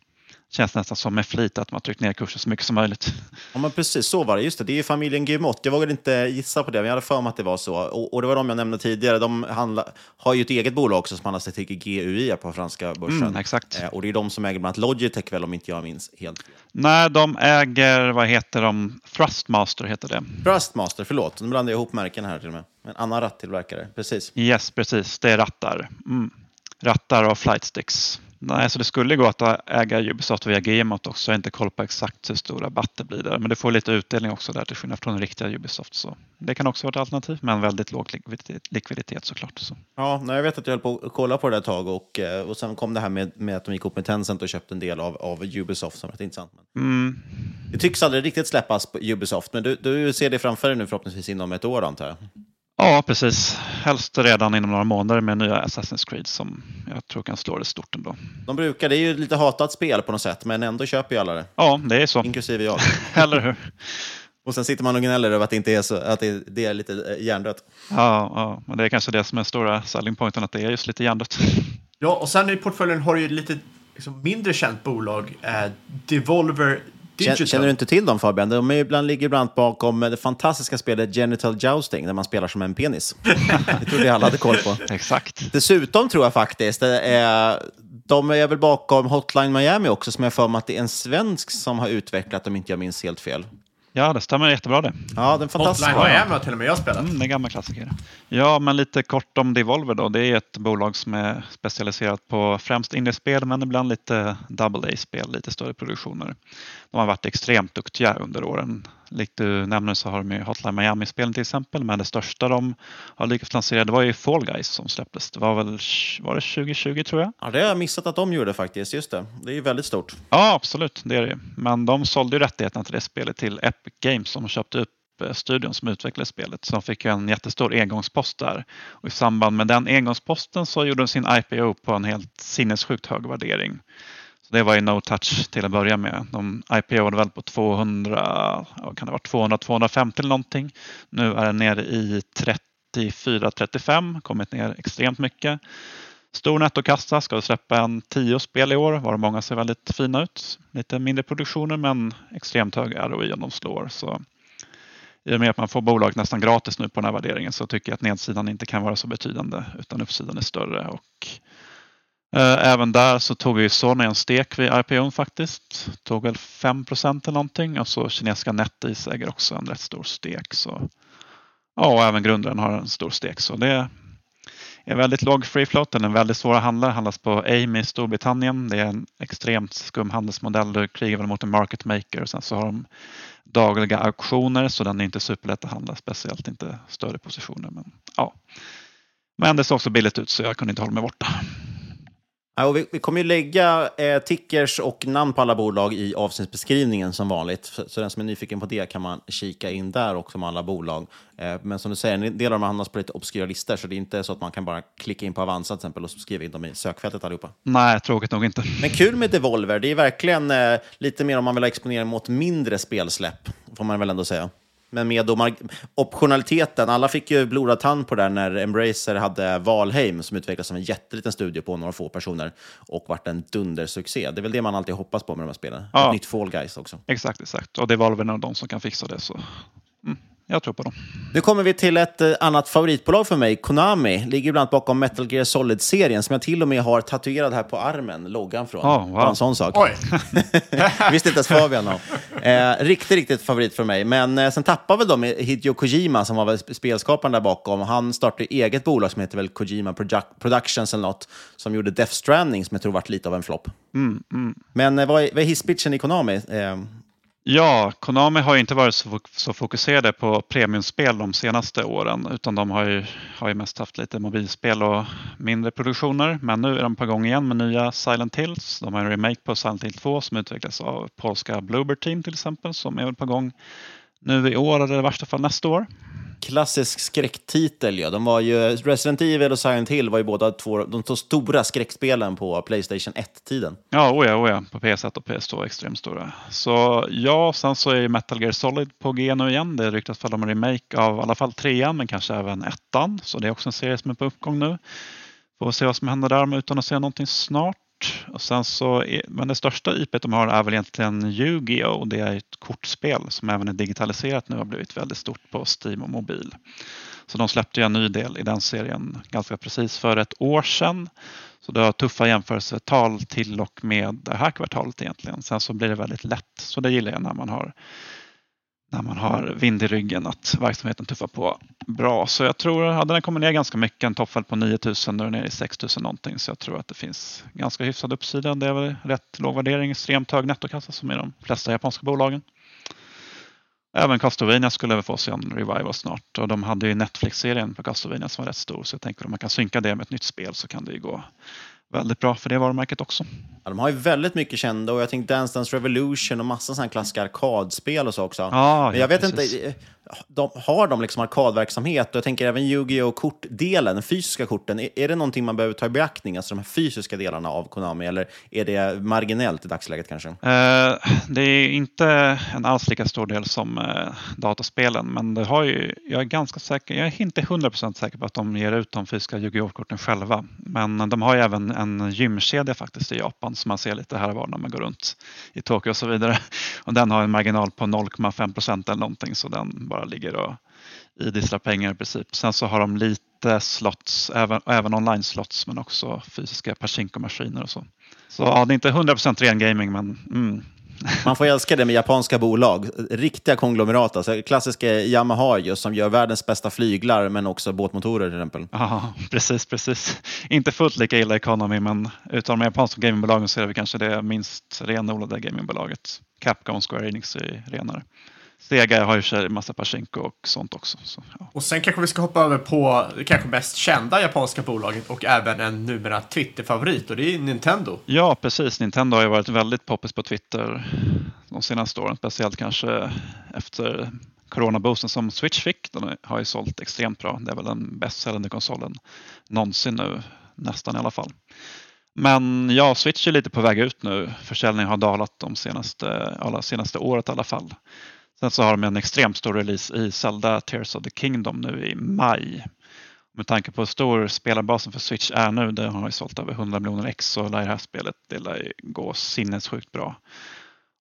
känns nästan som med flit att man tryckt ner kursen så mycket som möjligt. Ja, men precis så var det. Just det, det är ju familjen Guillemot. Jag vågade inte gissa på det, men jag hade för mig att det var så. Och, och det var de jag nämnde tidigare. De handla, har ju ett eget bolag också som handlar sig till GUI på franska börsen. Mm, exakt. Eh, och det är de som äger bland annat Logitech, väl, om inte jag minns helt. Nej, de äger, vad heter de? Thrustmaster heter det. Thrustmaster, förlåt. Nu blandar jag ihop märken här till och med. En annan rattillverkare, precis. Yes, precis. Det är rattar. Mm. Rattar och flightsticks. Nej, så det skulle gå att äga Ubisoft via Gamot också. Jag har inte koll på exakt hur stor rabatt det blir där. Men du får lite utdelning också där till skillnad från riktiga Ubisoft. Så det kan också vara ett alternativ, men väldigt låg likviditet såklart. Så. Ja, jag vet att jag höll på att kolla på det ett tag och, eh, och sen kom det här med, med att de gick ihop med Tencent och köpte en del av, av Ubisoft som rätt intressant. Mm. Det tycks aldrig riktigt släppas på Ubisoft, men du, du ser det framför dig nu förhoppningsvis inom ett år antar jag? Ja, precis. Helst redan inom några månader med nya Assassin's Creed som jag tror kan slå det stort ändå. De brukar, det är ju ett lite hatat spel på något sätt, men ändå köper ju alla det. Ja, det är så. Inklusive jag. Eller hur? Och sen sitter man och gnäller över att det, inte är, så, att det, det är lite eh, hjärndött. Ja, ja, men det är kanske det som är stora selling pointen, att det är just lite hjärndött. Ja, och sen i portföljen har du ju lite liksom, mindre känt bolag, eh, Devolver Digital. Känner du inte till dem Fabian? De är ibland, ligger ibland bakom det fantastiska spelet Genital Jousting, där man spelar som en penis. det trodde jag alla hade koll på. Exakt. Dessutom tror jag faktiskt, är, de är väl bakom Hotline Miami också, som jag för mig att det är en svensk som har utvecklat, om inte jag minns helt fel. Ja, det stämmer jättebra det. Ja, den fantastiska. Hotline Miami har till och med jag spelat. Mm, det är gamla klassiker. Ja, men lite kort om Devolver då. Det är ett bolag som är specialiserat på främst indiespel, men ibland lite double A-spel, lite större produktioner. De har varit extremt duktiga under åren likt du nämner så har de ju Hotline Miami-spelen till exempel, men det största de har lyckats lansera det var ju Fall Guys som släpptes. Det var väl var det 2020 tror jag? Ja, det har jag missat att de gjorde faktiskt, just det. Det är ju väldigt stort. Ja, absolut, det är det Men de sålde ju rättigheterna till det spelet till Epic Games som köpte upp studion som utvecklade spelet. Så de fick en jättestor engångspost där. Och I samband med den engångsposten så gjorde de sin IPO på en helt sinnessjukt hög värdering. Det var ju no touch till att börja med. De IPO'ade väl på 200, kan det vara 200-250 eller någonting. Nu är den nere i 34-35, kommit ner extremt mycket. Stor nettokassa, ska släppa en tio spel i år, varav många ser väldigt fina ut. Lite mindre produktioner men extremt hög ROI om de slår. Så I och med att man får bolaget nästan gratis nu på den här värderingen så tycker jag att nedsidan inte kan vara så betydande utan uppsidan är större. Och Eh, även där så tog ju Sony en stek vid IPO faktiskt. Tog väl 5 procent eller någonting och så kinesiska NetEase äger också en rätt stor stek. Så, ja, och även grundaren har en stor stek. Så det är väldigt låg free float. Den är väldigt svår att handla. handlas på AIM i Storbritannien. Det är en extremt skum handelsmodell. Du krigar väl mot en market maker och sen så har de dagliga auktioner så den är inte superlätt att handla, speciellt inte större positioner. Men, ja. men det såg också billigt ut så jag kunde inte hålla mig borta. Ja, vi, vi kommer ju lägga eh, tickers och namn på alla bolag i avsnittsbeskrivningen som vanligt. Så, så den som är nyfiken på det kan man kika in där också med alla bolag. Eh, men som du säger, en del av dem hamnar på lite obskyra listor, så det är inte så att man kan bara klicka in på Avanza till exempel och skriva in dem i sökfältet allihopa. Nej, tråkigt nog inte. Men kul med Devolver, det är verkligen eh, lite mer om man vill ha exponering mot mindre spelsläpp, får man väl ändå säga. Men med optionaliteten, alla fick ju blodad tand på det där när Embracer hade Valheim som utvecklades som en jätteliten studio på några få personer och vart en dundersuccé. Det är väl det man alltid hoppas på med de här spelen. Ja. Ett nytt Fall Guys också. Exakt, exakt. Och det var väl en av de som kan fixa det. Så. Mm. Jag tror på dem. Nu kommer vi till ett eh, annat favoritbolag för mig. Konami ligger bland annat bakom Metal Gear Solid-serien som jag till och med har tatuerad här på armen, loggan från. Oh, wow. Bara en sån sak. Oj! Visste inte ens Fabian om. Eh, riktigt, riktigt favorit för mig. Men eh, sen tappade väl de Hideo Kojima som var väl spelskaparen där bakom. Han startade eget bolag som heter väl Kojima Productions eller något, som gjorde Death Stranding som jag tror varit lite av en flopp. Mm, mm. Men eh, vad är, vad är hisspitchen i Konami? Eh, Ja, Konami har inte varit så, så fokuserade på premiumspel de senaste åren utan de har ju, har ju mest haft lite mobilspel och mindre produktioner. Men nu är de på gång igen med nya Silent Hills. De har en remake på Silent Hill 2 som utvecklas av polska Bluebird Team till exempel som är väl på gång nu i år eller i värsta fall nästa år klassisk skräcktitel. Ja. De var ju, Resident Evil och Silent Hill var ju båda två, de två stora skräckspelen på Playstation 1-tiden. Ja, oh ja, oh ja, på PS1 och PS2 extremt stora. Så ja, sen så är Metal Gear Solid på G nu igen. Det ryktas för om en remake av i alla fall trean, men kanske även ettan. Så det är också en serie som är på uppgång nu. Får se vad som händer där utan att säga någonting snart. Och sen så är, men det största IP de har är väl egentligen Yu-Gi-Oh! Det är ett kortspel som även är digitaliserat nu och har blivit väldigt stort på Steam och mobil. Så de släppte ju en ny del i den serien ganska precis för ett år sedan. Så det har tuffa jämförelsetal till och med det här kvartalet egentligen. Sen så blir det väldigt lätt, så det gillar jag när man har när man har vind i ryggen att verksamheten tuffar på bra. Så jag tror, hade den kommit ner ganska mycket, en toppfäll på 9000, nu är den nere i 6000 någonting. Så jag tror att det finns ganska hyfsad uppsida. Det är väl rätt låg värdering, extremt hög nettokassa som i de flesta japanska bolagen. Även Castlevania skulle väl få sig en revival snart och de hade ju Netflix-serien på Castlevania som var rätt stor så jag tänker om man kan synka det med ett nytt spel så kan det ju gå väldigt bra för det varumärket också. Ja, de har ju väldigt mycket kända och jag tänkte Dance Dance Revolution och massa sådana klassiska arkadspel och så också. Ja, Men jag vet precis. inte, de, har de liksom arkadverksamhet? Och jag tänker även Yu-Gi-Oh! kortdelen, den fysiska korten, är, är det någonting man behöver ta i beaktning, alltså de här fysiska delarna av Konami, eller är det marginellt i dagsläget kanske? Eh, det är inte en alls lika stor del som eh, dataspelen, men det har ju, jag är ganska säker, jag är inte 100% säker på att de ger ut de fysiska Yu-Gi-Oh! korten själva. Men de har ju även en gymkedja faktiskt i Japan som man ser lite här och var när man går runt i Tokyo och så vidare. Och den har en marginal på 0,5 procent eller någonting, så den bara ligger och idisslar pengar i princip. Sen så har de lite slots, även, även online-slots, men också fysiska Pachinko-maskiner och så. Så ja, det är inte 100 procent ren gaming, men mm. Man får älska det med japanska bolag. Riktiga konglomerat. Alltså, klassiska Yamaha just, som gör världens bästa flyglar, men också båtmotorer till exempel. Ja, precis, precis. Inte fullt lika illa Economy, men utav de japanska gamingbolagen så är det kanske det minst renodlade gamingbolaget. Capcom, Square Enix är renare. Sega har ju sig massa Pachinko och sånt också. Så, ja. Och sen kanske vi ska hoppa över på det kanske mest kända japanska bolaget och även en numera Twitter-favorit och det är Nintendo. Ja, precis. Nintendo har ju varit väldigt poppis på Twitter de senaste åren, speciellt kanske efter coronaboosten som Switch fick, den har ju sålt extremt bra. Det är väl den bäst säljande konsolen någonsin nu, nästan i alla fall. Men ja, Switch är lite på väg ut nu. Försäljningen har dalat de senaste, alla senaste året i alla fall. Sen så har de en extremt stor release i Zelda Tears of the Kingdom nu i maj. Med tanke på hur stor spelarbasen för Switch är nu, det har ju sålt över 100 miljoner ex, så lär det här spelet det lär gå sinnessjukt bra.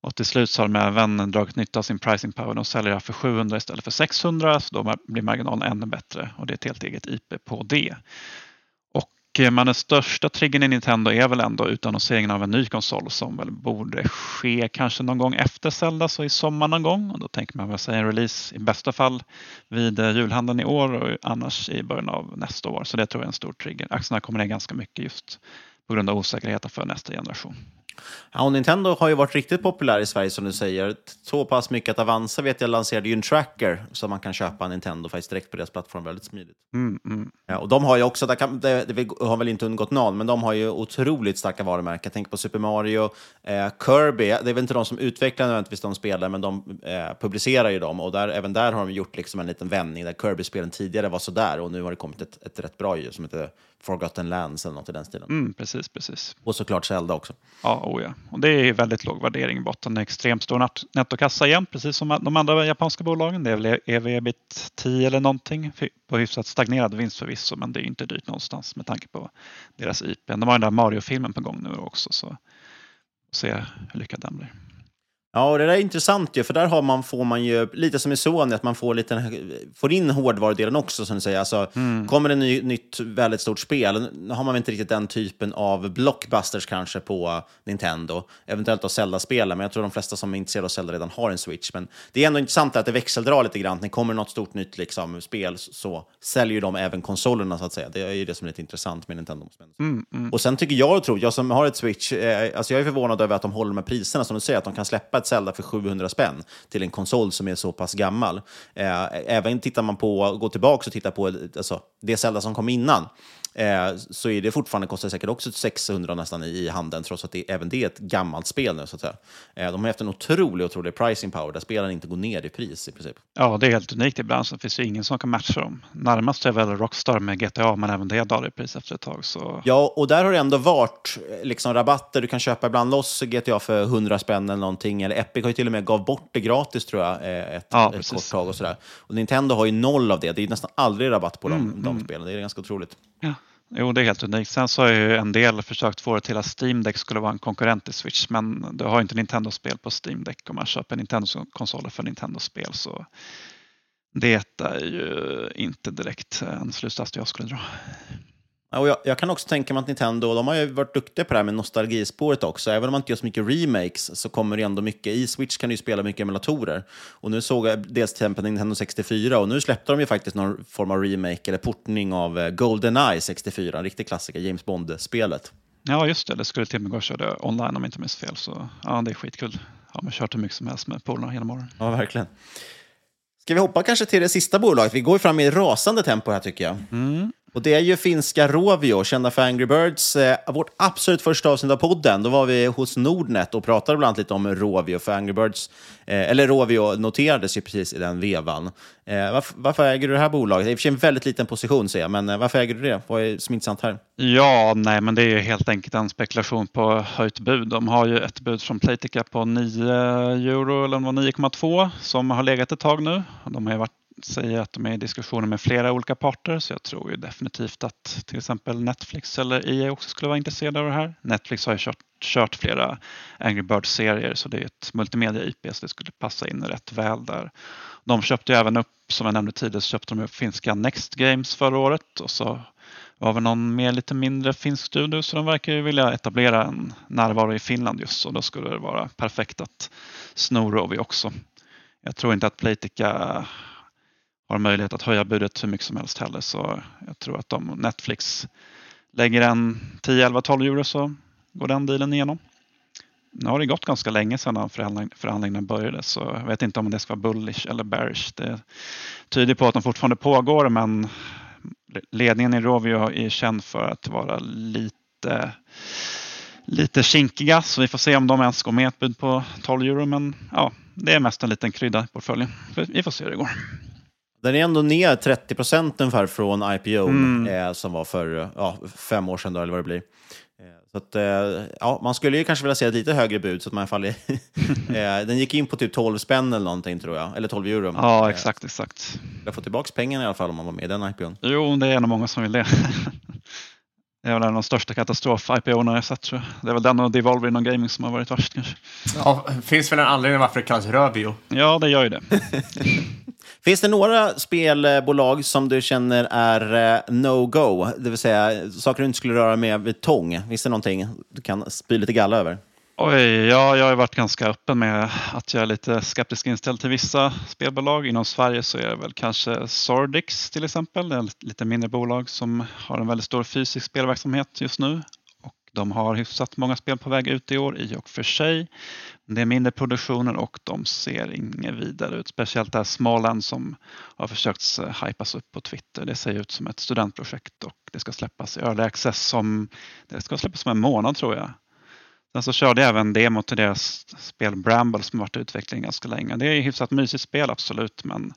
Och till slut så har de även dragit nytta av sin pricing power. De säljer det här för 700 istället för 600 så då blir marginalen ännu bättre och det är ett helt eget IP på det. Men den största triggern i Nintendo är väl ändå utannonseringen av en ny konsol som väl borde ske kanske någon gång efter Zelda, så i sommar någon gång. Och då tänker man väl säga en release i bästa fall vid eh, julhandeln i år och annars i början av nästa år. Så det tror jag är en stor trigger. Aktierna kommer ner ganska mycket just på grund av osäkerheten för nästa generation. Ja, och Nintendo har ju varit riktigt populär i Sverige som du säger. Så pass mycket att Avanza vet jag lanserade ju en tracker så man kan köpa Nintendo faktiskt direkt på deras plattform väldigt smidigt. Mm, mm. Ja, och de har ju också, kan, det, det, har väl inte undgått någon, men de har ju otroligt starka varumärken. Jag tänker på Super Mario, eh, Kirby, det är väl inte de som utvecklar nödvändigtvis de spelen, men de eh, publicerar ju dem. Och där, även där har de gjort liksom en liten vändning där Kirby-spelen tidigare var sådär och nu har det kommit ett, ett rätt bra ju som heter Forgotten Lands eller något i den stilen. Mm, precis, precis. Och såklart Zelda också. Ja, oh ja. Och det är väldigt låg värdering i botten. Extremt stor nettokassa igen, precis som de andra japanska bolagen. Det är väl ev-ebit 10 eller någonting på hyfsat stagnerad vinst förvisso, men det är inte dyrt någonstans med tanke på deras IP. De har den där Mario-filmen på gång nu också, så se hur lyckad den blir. Ja, och det där är intressant ju, för där har man, får man ju, lite som i Sony, att man får, lite, får in hårdvarudelen också, som du säger. Alltså, mm. Kommer det ett nytt väldigt stort spel, nu har man inte riktigt den typen av blockbusters kanske på Nintendo. Eventuellt att Zelda-spelen, men jag tror de flesta som är intresserade av Zelda redan har en Switch. Men det är ändå intressant att det växeldrar lite grann. När det kommer något stort nytt liksom, spel så säljer de även konsolerna, så att säga. Det är ju det som är lite intressant med Nintendo. Mm, mm. Och sen tycker jag och tror, jag som har ett Switch, eh, alltså jag är förvånad över att de håller med priserna, som du säger, att de kan släppa ett Zelda för 700 spänn till en konsol som är så pass gammal. Eh, även tittar man på, går tillbaka och tittar på alltså, det Zelda som kom innan, eh, så är det fortfarande, kostar säkert också 600 nästan i, i handeln, trots att det, även det är ett gammalt spel nu. Så att säga. Eh, de har haft en otrolig, otrolig pricing power, där spelen inte går ner i pris i princip. Ja, det är helt unikt i branschen. Det finns ju ingen som kan matcha dem. Närmast är väl Rockstar med GTA, men även det dalar i pris efter ett tag. Så... Ja, och där har det ändå varit eh, liksom, rabatter. Du kan köpa ibland loss GTA för 100 spänn eller någonting. Eller Epic har ju till och med gav bort det gratis tror jag, ett, ja, ett kort tag. Och, sådär. och Nintendo har ju noll av det. Det är nästan aldrig rabatt på mm, de, de mm. spelen. Det är ganska otroligt. Ja. Jo, det är helt unikt. Sen så har ju en del försökt få det till att Steam Deck skulle vara en konkurrent till Switch, men du har inte Nintendo-spel på Steam Deck om man köper Nintendo-konsoler för Nintendo-spel. Så det är ju inte direkt en slutsats jag skulle dra. Och jag, jag, kan också tänka mig att Nintendo, de har ju varit duktiga på det här med nostalgispåret också. Även om man inte gör så mycket remakes så kommer det ändå mycket. I Switch kan du spela mycket emulatorer. Och nu såg jag dels till exempel Nintendo 64 och nu släppte de ju faktiskt någon form av remake eller portning av eh, Goldeneye 64, en riktig klassiker, James Bond-spelet. Ja, just det. Det skulle till och med gå att köra online om jag inte minns fel. Så ja, det är skitkul. Har man kört hur mycket som helst med polarna hela morgonen. Ja, verkligen. Ska vi hoppa kanske till det sista bolaget? Vi går fram i rasande tempo här tycker jag. Mm. Och det är ju finska Rovio, kända för Angry Birds. Eh, vårt absolut första avsnitt av podden, då var vi hos Nordnet och pratade bland annat lite om Rovio, för Angry Birds, eh, eller Rovio noterades ju precis i den vevan. Eh, varför, varför, äger du det här bolaget? I och för sig en väldigt liten position ser jag, men eh, varför äger du det? Vad är smittsamt här? Ja, nej, men det är helt enkelt en spekulation på höjt bud. De har ju ett bud från Playtica på 9 euro, eller 9,2 som har legat ett tag nu. De har ju varit säger att de är i diskussioner med flera olika parter så jag tror ju definitivt att till exempel Netflix eller EA också skulle vara intresserade av det här. Netflix har ju kört, kört flera Angry Birds-serier så det är ett multimedia-IP så det skulle passa in rätt väl där. De köpte ju även upp, som jag nämnde tidigare, så köpte de upp finska Next Games förra året och så var väl någon mer lite mindre finsk studio så de verkar ju vilja etablera en närvaro i Finland just och då skulle det vara perfekt att sno Rovi också. Jag tror inte att Playtica har möjlighet att höja budet hur mycket som helst heller. Så jag tror att om Netflix lägger en 10, 11, 12 euro så går den dealen igenom. Nu har det gått ganska länge sedan förhandlingarna började så jag vet inte om det ska vara bullish eller bearish. Det tyder på att de fortfarande pågår men ledningen i Rovio är känd för att vara lite lite kinkiga så vi får se om de ens går med ett bud på 12 euro men ja, det är mest en liten krydda i portföljen. Vi får se hur det går. Den är ändå ner 30 procent ungefär från IPO Mm. eh, som var för ja, fem år sedan, då, eller vad det blir. Eh, Så att, eh, ja, man skulle ju kanske vilja se ett lite högre bud, så att man i fall eh, Den gick in på typ 12 spänn eller någonting, tror jag. Eller 12 euro. Ja, exakt, exakt. Jag får tillbaka pengarna i alla fall om man var med i den IPOn. Jo, det är nog många som vill det. Det är väl en av de största katastrof-IPO-erna jag sett tror jag. Det är väl den och Devolver inom gaming som har varit värst kanske. Ja, finns väl en anledning varför det kallas rödbio? Ja, det gör ju det. Finns det några spelbolag som du känner är eh, no-go? Det vill säga saker du inte skulle röra med vid tång. Finns det någonting du kan spy lite galla över? Oj, ja, jag har varit ganska öppen med att jag är lite skeptisk inställd till vissa spelbolag. Inom Sverige så är det väl kanske Sordix till exempel. Det är ett lite mindre bolag som har en väldigt stor fysisk spelverksamhet just nu. Och de har hyfsat många spel på väg ut i år i och för sig. Det är mindre produktioner och de ser inget vidare ut. Speciellt det här Småland som har försökt hypas upp på Twitter. Det ser ut som ett studentprojekt och det ska släppas i Early Access som, det ska släppas om en månad tror jag. Sen så körde jag även demo till deras spel Bramble som varit i utveckling ganska länge. Det är ett hyfsat mysigt spel absolut men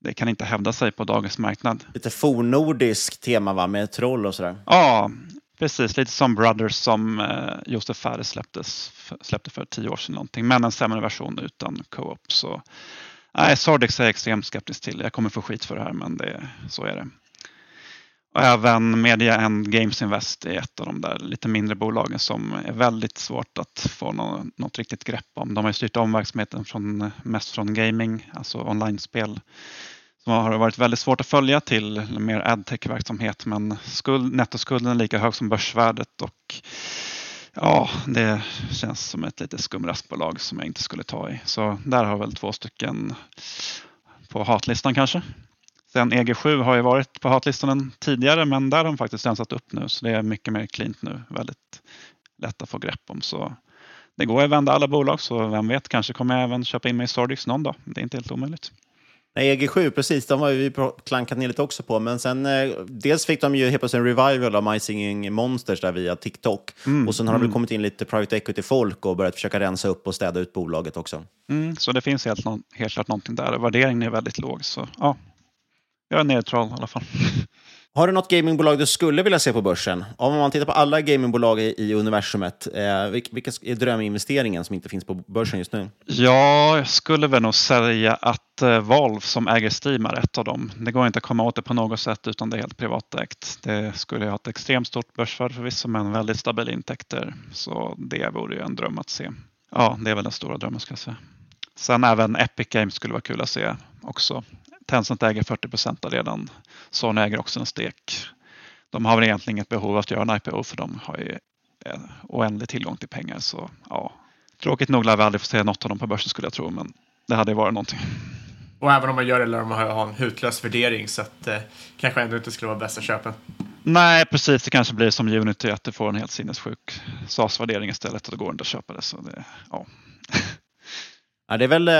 det kan inte hävda sig på dagens marknad. Lite fornnordisk tema va, med troll och sådär. Ja, precis. Lite som Brothers som eh, Josef Fares släpptes, släppte för tio år sedan någonting. Men en sämre version utan co-op. Så nej, Sordix är jag extremt skeptisk till. Jag kommer få skit för det här men det, så är det. Och även Media and Games Invest är ett av de där lite mindre bolagen som är väldigt svårt att få något, något riktigt grepp om. De har ju styrt om verksamheten från, mest från gaming, alltså online-spel som har varit väldigt svårt att följa till mer adtech-verksamhet men skuld, nettoskulden är lika hög som börsvärdet och ja, det känns som ett lite skumraskbolag som jag inte skulle ta i. Så där har väl två stycken på hatlistan kanske. Sen EG7 har ju varit på hatlistan tidigare men där har de faktiskt rensat upp nu så det är mycket mer cleant nu. Väldigt lätt att få grepp om. Så det går att vända alla bolag så vem vet, kanske kommer jag även köpa in mig i Sordix någon dag. Det är inte helt omöjligt. Nej, EG7, precis. De har vi klankat ner lite också på. Men sen, eh, dels fick de ju helt plötsligt en revival av My Singing Monsters där via TikTok. Mm, och sen har de väl mm. kommit in lite private equity-folk och börjat försöka rensa upp och städa ut bolaget också. Mm, så det finns helt, helt klart någonting där. Värderingen är väldigt låg. Så ja, jag är neutral i alla fall. Har du något gamingbolag du skulle vilja se på börsen? Om man tittar på alla gamingbolag i, universumet, eh, vilk- vilken är dröminvesteringen som inte finns på börsen just nu? Ja, jag skulle väl nog säga att eh, Valve som äger Steam är ett av dem. Det går inte att komma åt det på något sätt utan det är helt privatägt. Det skulle ha ett extremt stort börsvärde förvisso men väldigt stabila intäkter. Så det vore ju en dröm att se. Ja, det är väl den stora drömmen ska jag säga. Sen även Epic Games skulle vara kul att se också. Tencent äger 40 procent redan. Sony äger också en stek. De har väl egentligen inget behov av att göra en IPO för de har ju eh, oändlig tillgång till pengar. Så ja, Tråkigt nog lär vi aldrig få se något av dem på börsen skulle jag tro, men det hade ju varit någonting. Och även om man gör det lär ha ha en hutlös värdering så att eh, kanske ändå inte skulle vara bästa köpen. Nej, precis. Det kanske blir som Unity, att du får en helt sinnessjuk SAS-värdering istället och då går det inte att köpa det. Så det ja. Ja, det är väl, eh,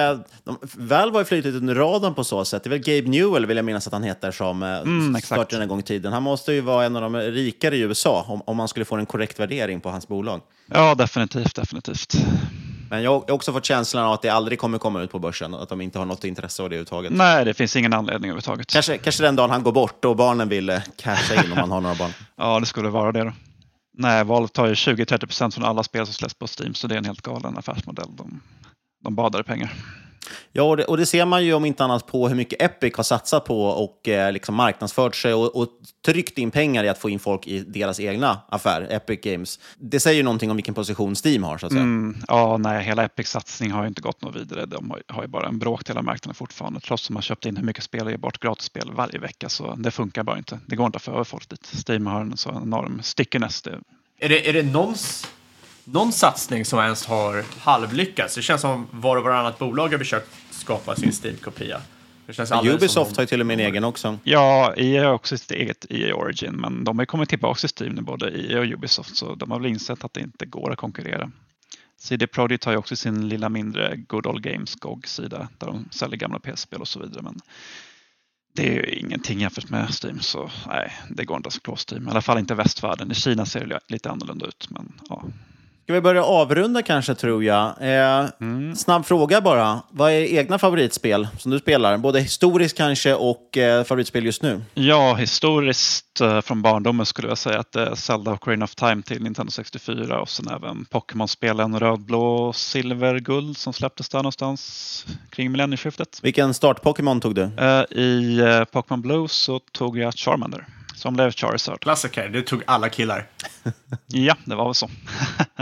de, Valve har ju flutit under radarn på så sätt. Det är väl Gabe Newell, vill jag minnas att han heter, som eh, Mm, startade en gång i tiden. Han måste ju vara en av de rikare i USA om, om man skulle få en korrekt värdering på hans bolag. ja, definitivt, definitivt. Men jag har också fått känslan av att det aldrig kommer komma ut på börsen, att de inte har något intresse av det överhuvudtaget. Nej, det finns ingen anledning överhuvudtaget. Kanske, kanske den dagen han går bort och barnen vill eh, casha in om man har några barn. Ja, det skulle vara det då. Nej, Valve tar ju 20-30 procent från alla spel som släpps på Steam, så det är en helt galen affärsmodell. De, de badar i pengar. Ja, och det, och det ser man ju om inte annat på hur mycket Epic har satsat på och eh, liksom marknadsfört sig och, och tryckt in pengar i att få in folk i deras egna affär, Epic Games. Det säger ju någonting om vilken position Steam har, så att säga. Mm, ja, nej, hela Epics satsning har ju inte gått något vidare. De har, har ju bara en bråkdel av marknaden fortfarande. Trots att de har köpt in hur mycket spel och ger bort gratisspel varje vecka. Så det funkar bara inte. Det går inte att få över folk dit. Steam har en så enorm stickiness. Är det, är det någons, någon satsning som ens har halvlyckats? Det känns som var och varannat bolag har försökt skapa sin Steam-kopia. Ubisoft har ju till och med en egen också. Ja, EA har också sitt eget EA Origin, men de har ju kommit tillbaka till Steam nu, både EA och Ubisoft, så de har väl insett att det inte går att konkurrera. CD Projekt har ju också sin lilla mindre Good Old Games GOG-sida där de säljer gamla PS-spel och så vidare, men det är ju ingenting jämfört med Steam, så nej, det går inte att slå Steam. I alla fall inte västvärlden. I Kina ser det lite annorlunda ut, men ja. Ska vi börja avrunda kanske, tror jag. Eh, Snabb fråga bara. Vad är egna favoritspel som du spelar? Både historiskt kanske och eh, favoritspel just nu? Ja, historiskt eh, från barndomen skulle jag säga att det är Zelda och Rain of Time till Nintendo 64 och sen även Pokémon-spelen Röd, Blå, Silver, Guld som släpptes där någonstans kring millennieskiftet. Vilken start-Pokémon tog du? Eh, I eh, Pokémon Blue så tog jag Charmander som blev Charizard. Klassiker, det tog alla killar. Ja, det var väl så.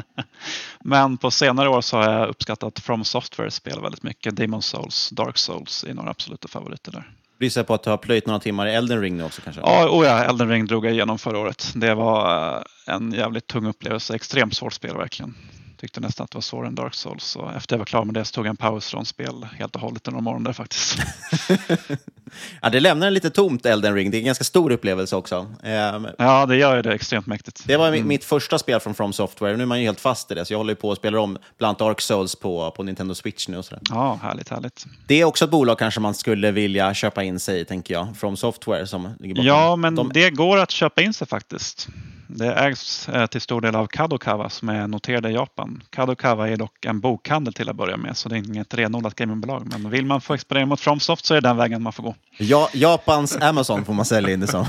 Men på senare år så har jag uppskattat From Software spel väldigt mycket. Demon Souls, Dark Souls är några absoluta favoriter där. Gissar på att du har plöjt några timmar i Elden Ring nu också kanske? Ja, oh ja, Elden Ring drog jag igenom förra året. Det var eh, en jävligt tung upplevelse. Extremt svårt spel verkligen. Tyckte nästan att det var svårare än Dark Souls. Så efter jag var klar med det så tog jag en paus från spel helt och hållet några morgon där faktiskt. ja, det lämnar en lite tomt Elden Ring. Det är en ganska stor upplevelse också. Eh, ja, det gör ju det extremt mäktigt. Det var mm. mitt första spel från From Software. Nu är man ju helt fast i det, så jag håller på och spelar om bland annat Dark Souls på, på Nintendo Switch nu och sådär. Ja, härligt, härligt. Det är också ett bolag kanske man skulle vilja köpa in sig i, tänker jag. From Software som ligger bakom. Ja, men De... det går att köpa in sig faktiskt. Det ägs eh, till stor del av Kadokawa som är noterade i Japan. Kadokawa är dock en bokhandel till att börja med så det är inget renodlat gamingbolag. Men vill man få exponering mot FromSoft så är det den vägen man får gå. Ja, Japans Amazon får man sälja in det som.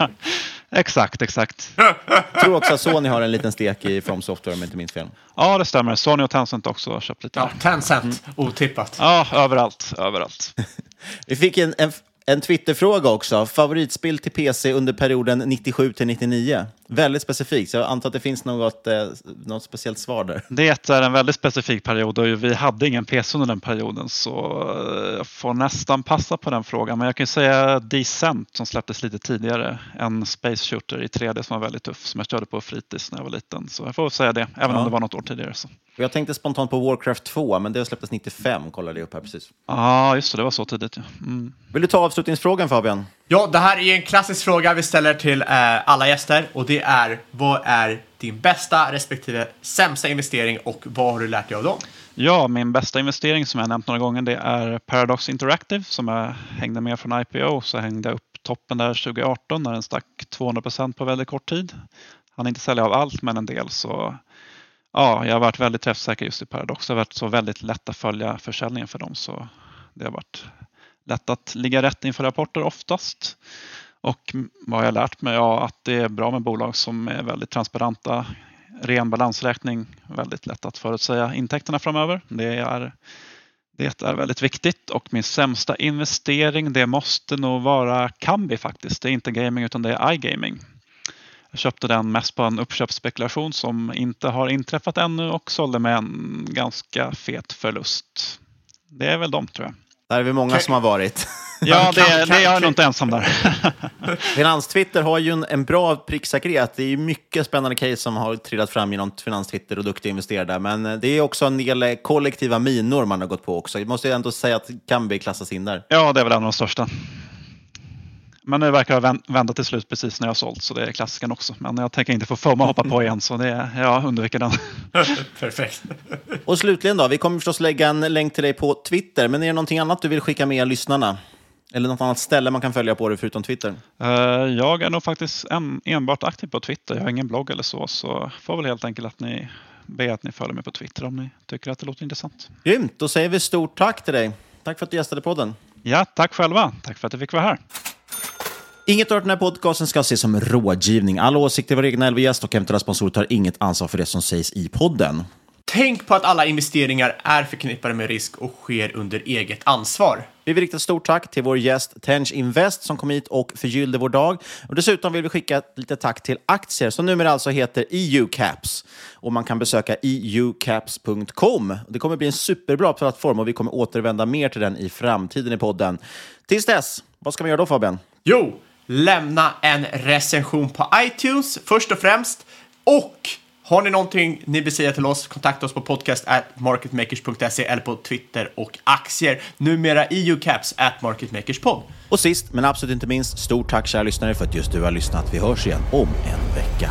exakt, exakt. Jag tror också att Sony har en liten stek i From Software om jag inte minns fel. Ja, det stämmer. Sony och Tencent också har köpt lite. Ja, Tencent, mm. otippat. Ja, överallt, överallt. Vi fick en, en en Twitterfråga också. Favoritspel till PC under perioden 97 till 99? Väldigt specifikt, så jag antar att det finns något, eh, något speciellt svar där. Det är en väldigt specifik period och vi hade ingen PC under den perioden så eh, jag får nästan passa på den frågan. Men jag kan säga Descent som släpptes lite tidigare. En Space Shooter i 3D som var väldigt tuff som jag körde på fritids när jag var liten. Så jag får säga det, även ja. om det var något år tidigare. Så. Jag tänkte spontant på Warcraft 2, men det släpptes 95, kollade jag upp här precis. Ja, ah, just det, det var så tidigt. Ja. Mm. Vill du ta avslutningsfrågan Fabian? Ja, det här är en klassisk fråga vi ställer till eh, alla gäster och det är vad är din bästa respektive sämsta investering och vad har du lärt dig av dem? Ja, min bästa investering som jag nämnt några gånger det är Paradox Interactive som jag hängde med från IPO så hängde jag upp toppen där 2018 när den stack 200% på väldigt kort tid. Han inte sälja av allt men en del så ja, jag har varit väldigt träffsäker just i Paradox. Det har varit så väldigt lätt att följa försäljningen för dem så det har varit lätt att ligga rätt inför rapporter oftast. Och vad har jag lärt mig? Ja, att det är bra med bolag som är väldigt transparenta. Ren balansräkning, väldigt lätt att förutsäga intäkterna framöver. Det är, det är väldigt viktigt och min sämsta investering det måste nog vara Kambi faktiskt. Det är inte gaming utan det är iGaming. Jag köpte den mest på en uppköpsspekulation som inte har inträffat ännu och sålde med en ganska fet förlust. Det är väl de tror jag. Där är vi många som har varit. Ja, det, är, det är jag nog inte ensam där. Finanstwitter har ju en, en bra pricksäkerhet. Det är mycket spännande case som har trillat fram genom Finanstwitter och duktiga investerare där. Men eh, det är också en del eh, kollektiva minor man har gått på också. Jag måste ändå säga att Kambi klassas in där. Ja, det är väl en av de största. Men nu verkar det vända till slut precis när jag har sålt, så det är klassiken också. Men jag tänker inte få för mig att hoppa på igen, så det, jag undviker den. Perfekt. Och slutligen då, vi kommer förstås lägga en länk till dig på Twitter, men är det någonting annat du vill skicka med lyssnarna? Eller något annat ställe man kan följa på dig förutom Twitter? Uh, jag är nog faktiskt en, enbart aktiv på Twitter. Jag har ingen blogg eller så, så får väl helt enkelt att ni be att ni följer mig på Twitter om ni tycker att det låter intressant. Grymt, då säger vi stort tack till dig. Tack för att du gästade podden. Ja, tack själva. Tack för att jag fick vara här. Inget av den här podcasten ska ses som rådgivning. Alla åsikter var egna eller gäst och eventuella sponsorer tar inget ansvar för det som sägs i podden. Tänk på att alla investeringar är förknippade med risk och sker under eget ansvar. Vi vill rikta ett stort tack till vår gäst Tench Invest som kom hit och förgyllde vår dag. Och dessutom vill vi skicka ett litet tack till aktier som numera alltså heter EU Caps. Och man kan besöka eucaps.com. Det kommer bli en superbra plattform och vi kommer återvända mer till den i framtiden i podden. Tills dess, vad ska vi göra då Fabian? Jo, lämna en recension på iTunes först och främst. Och har ni någonting ni vill säga till oss, kontakta oss på podcast at marketmakers.se eller på Twitter och aktier. Numera EUCaps at marketmakerspod. Och sist men absolut inte minst, stort tack kära lyssnare för att just du har lyssnat. Vi hörs igen om en vecka.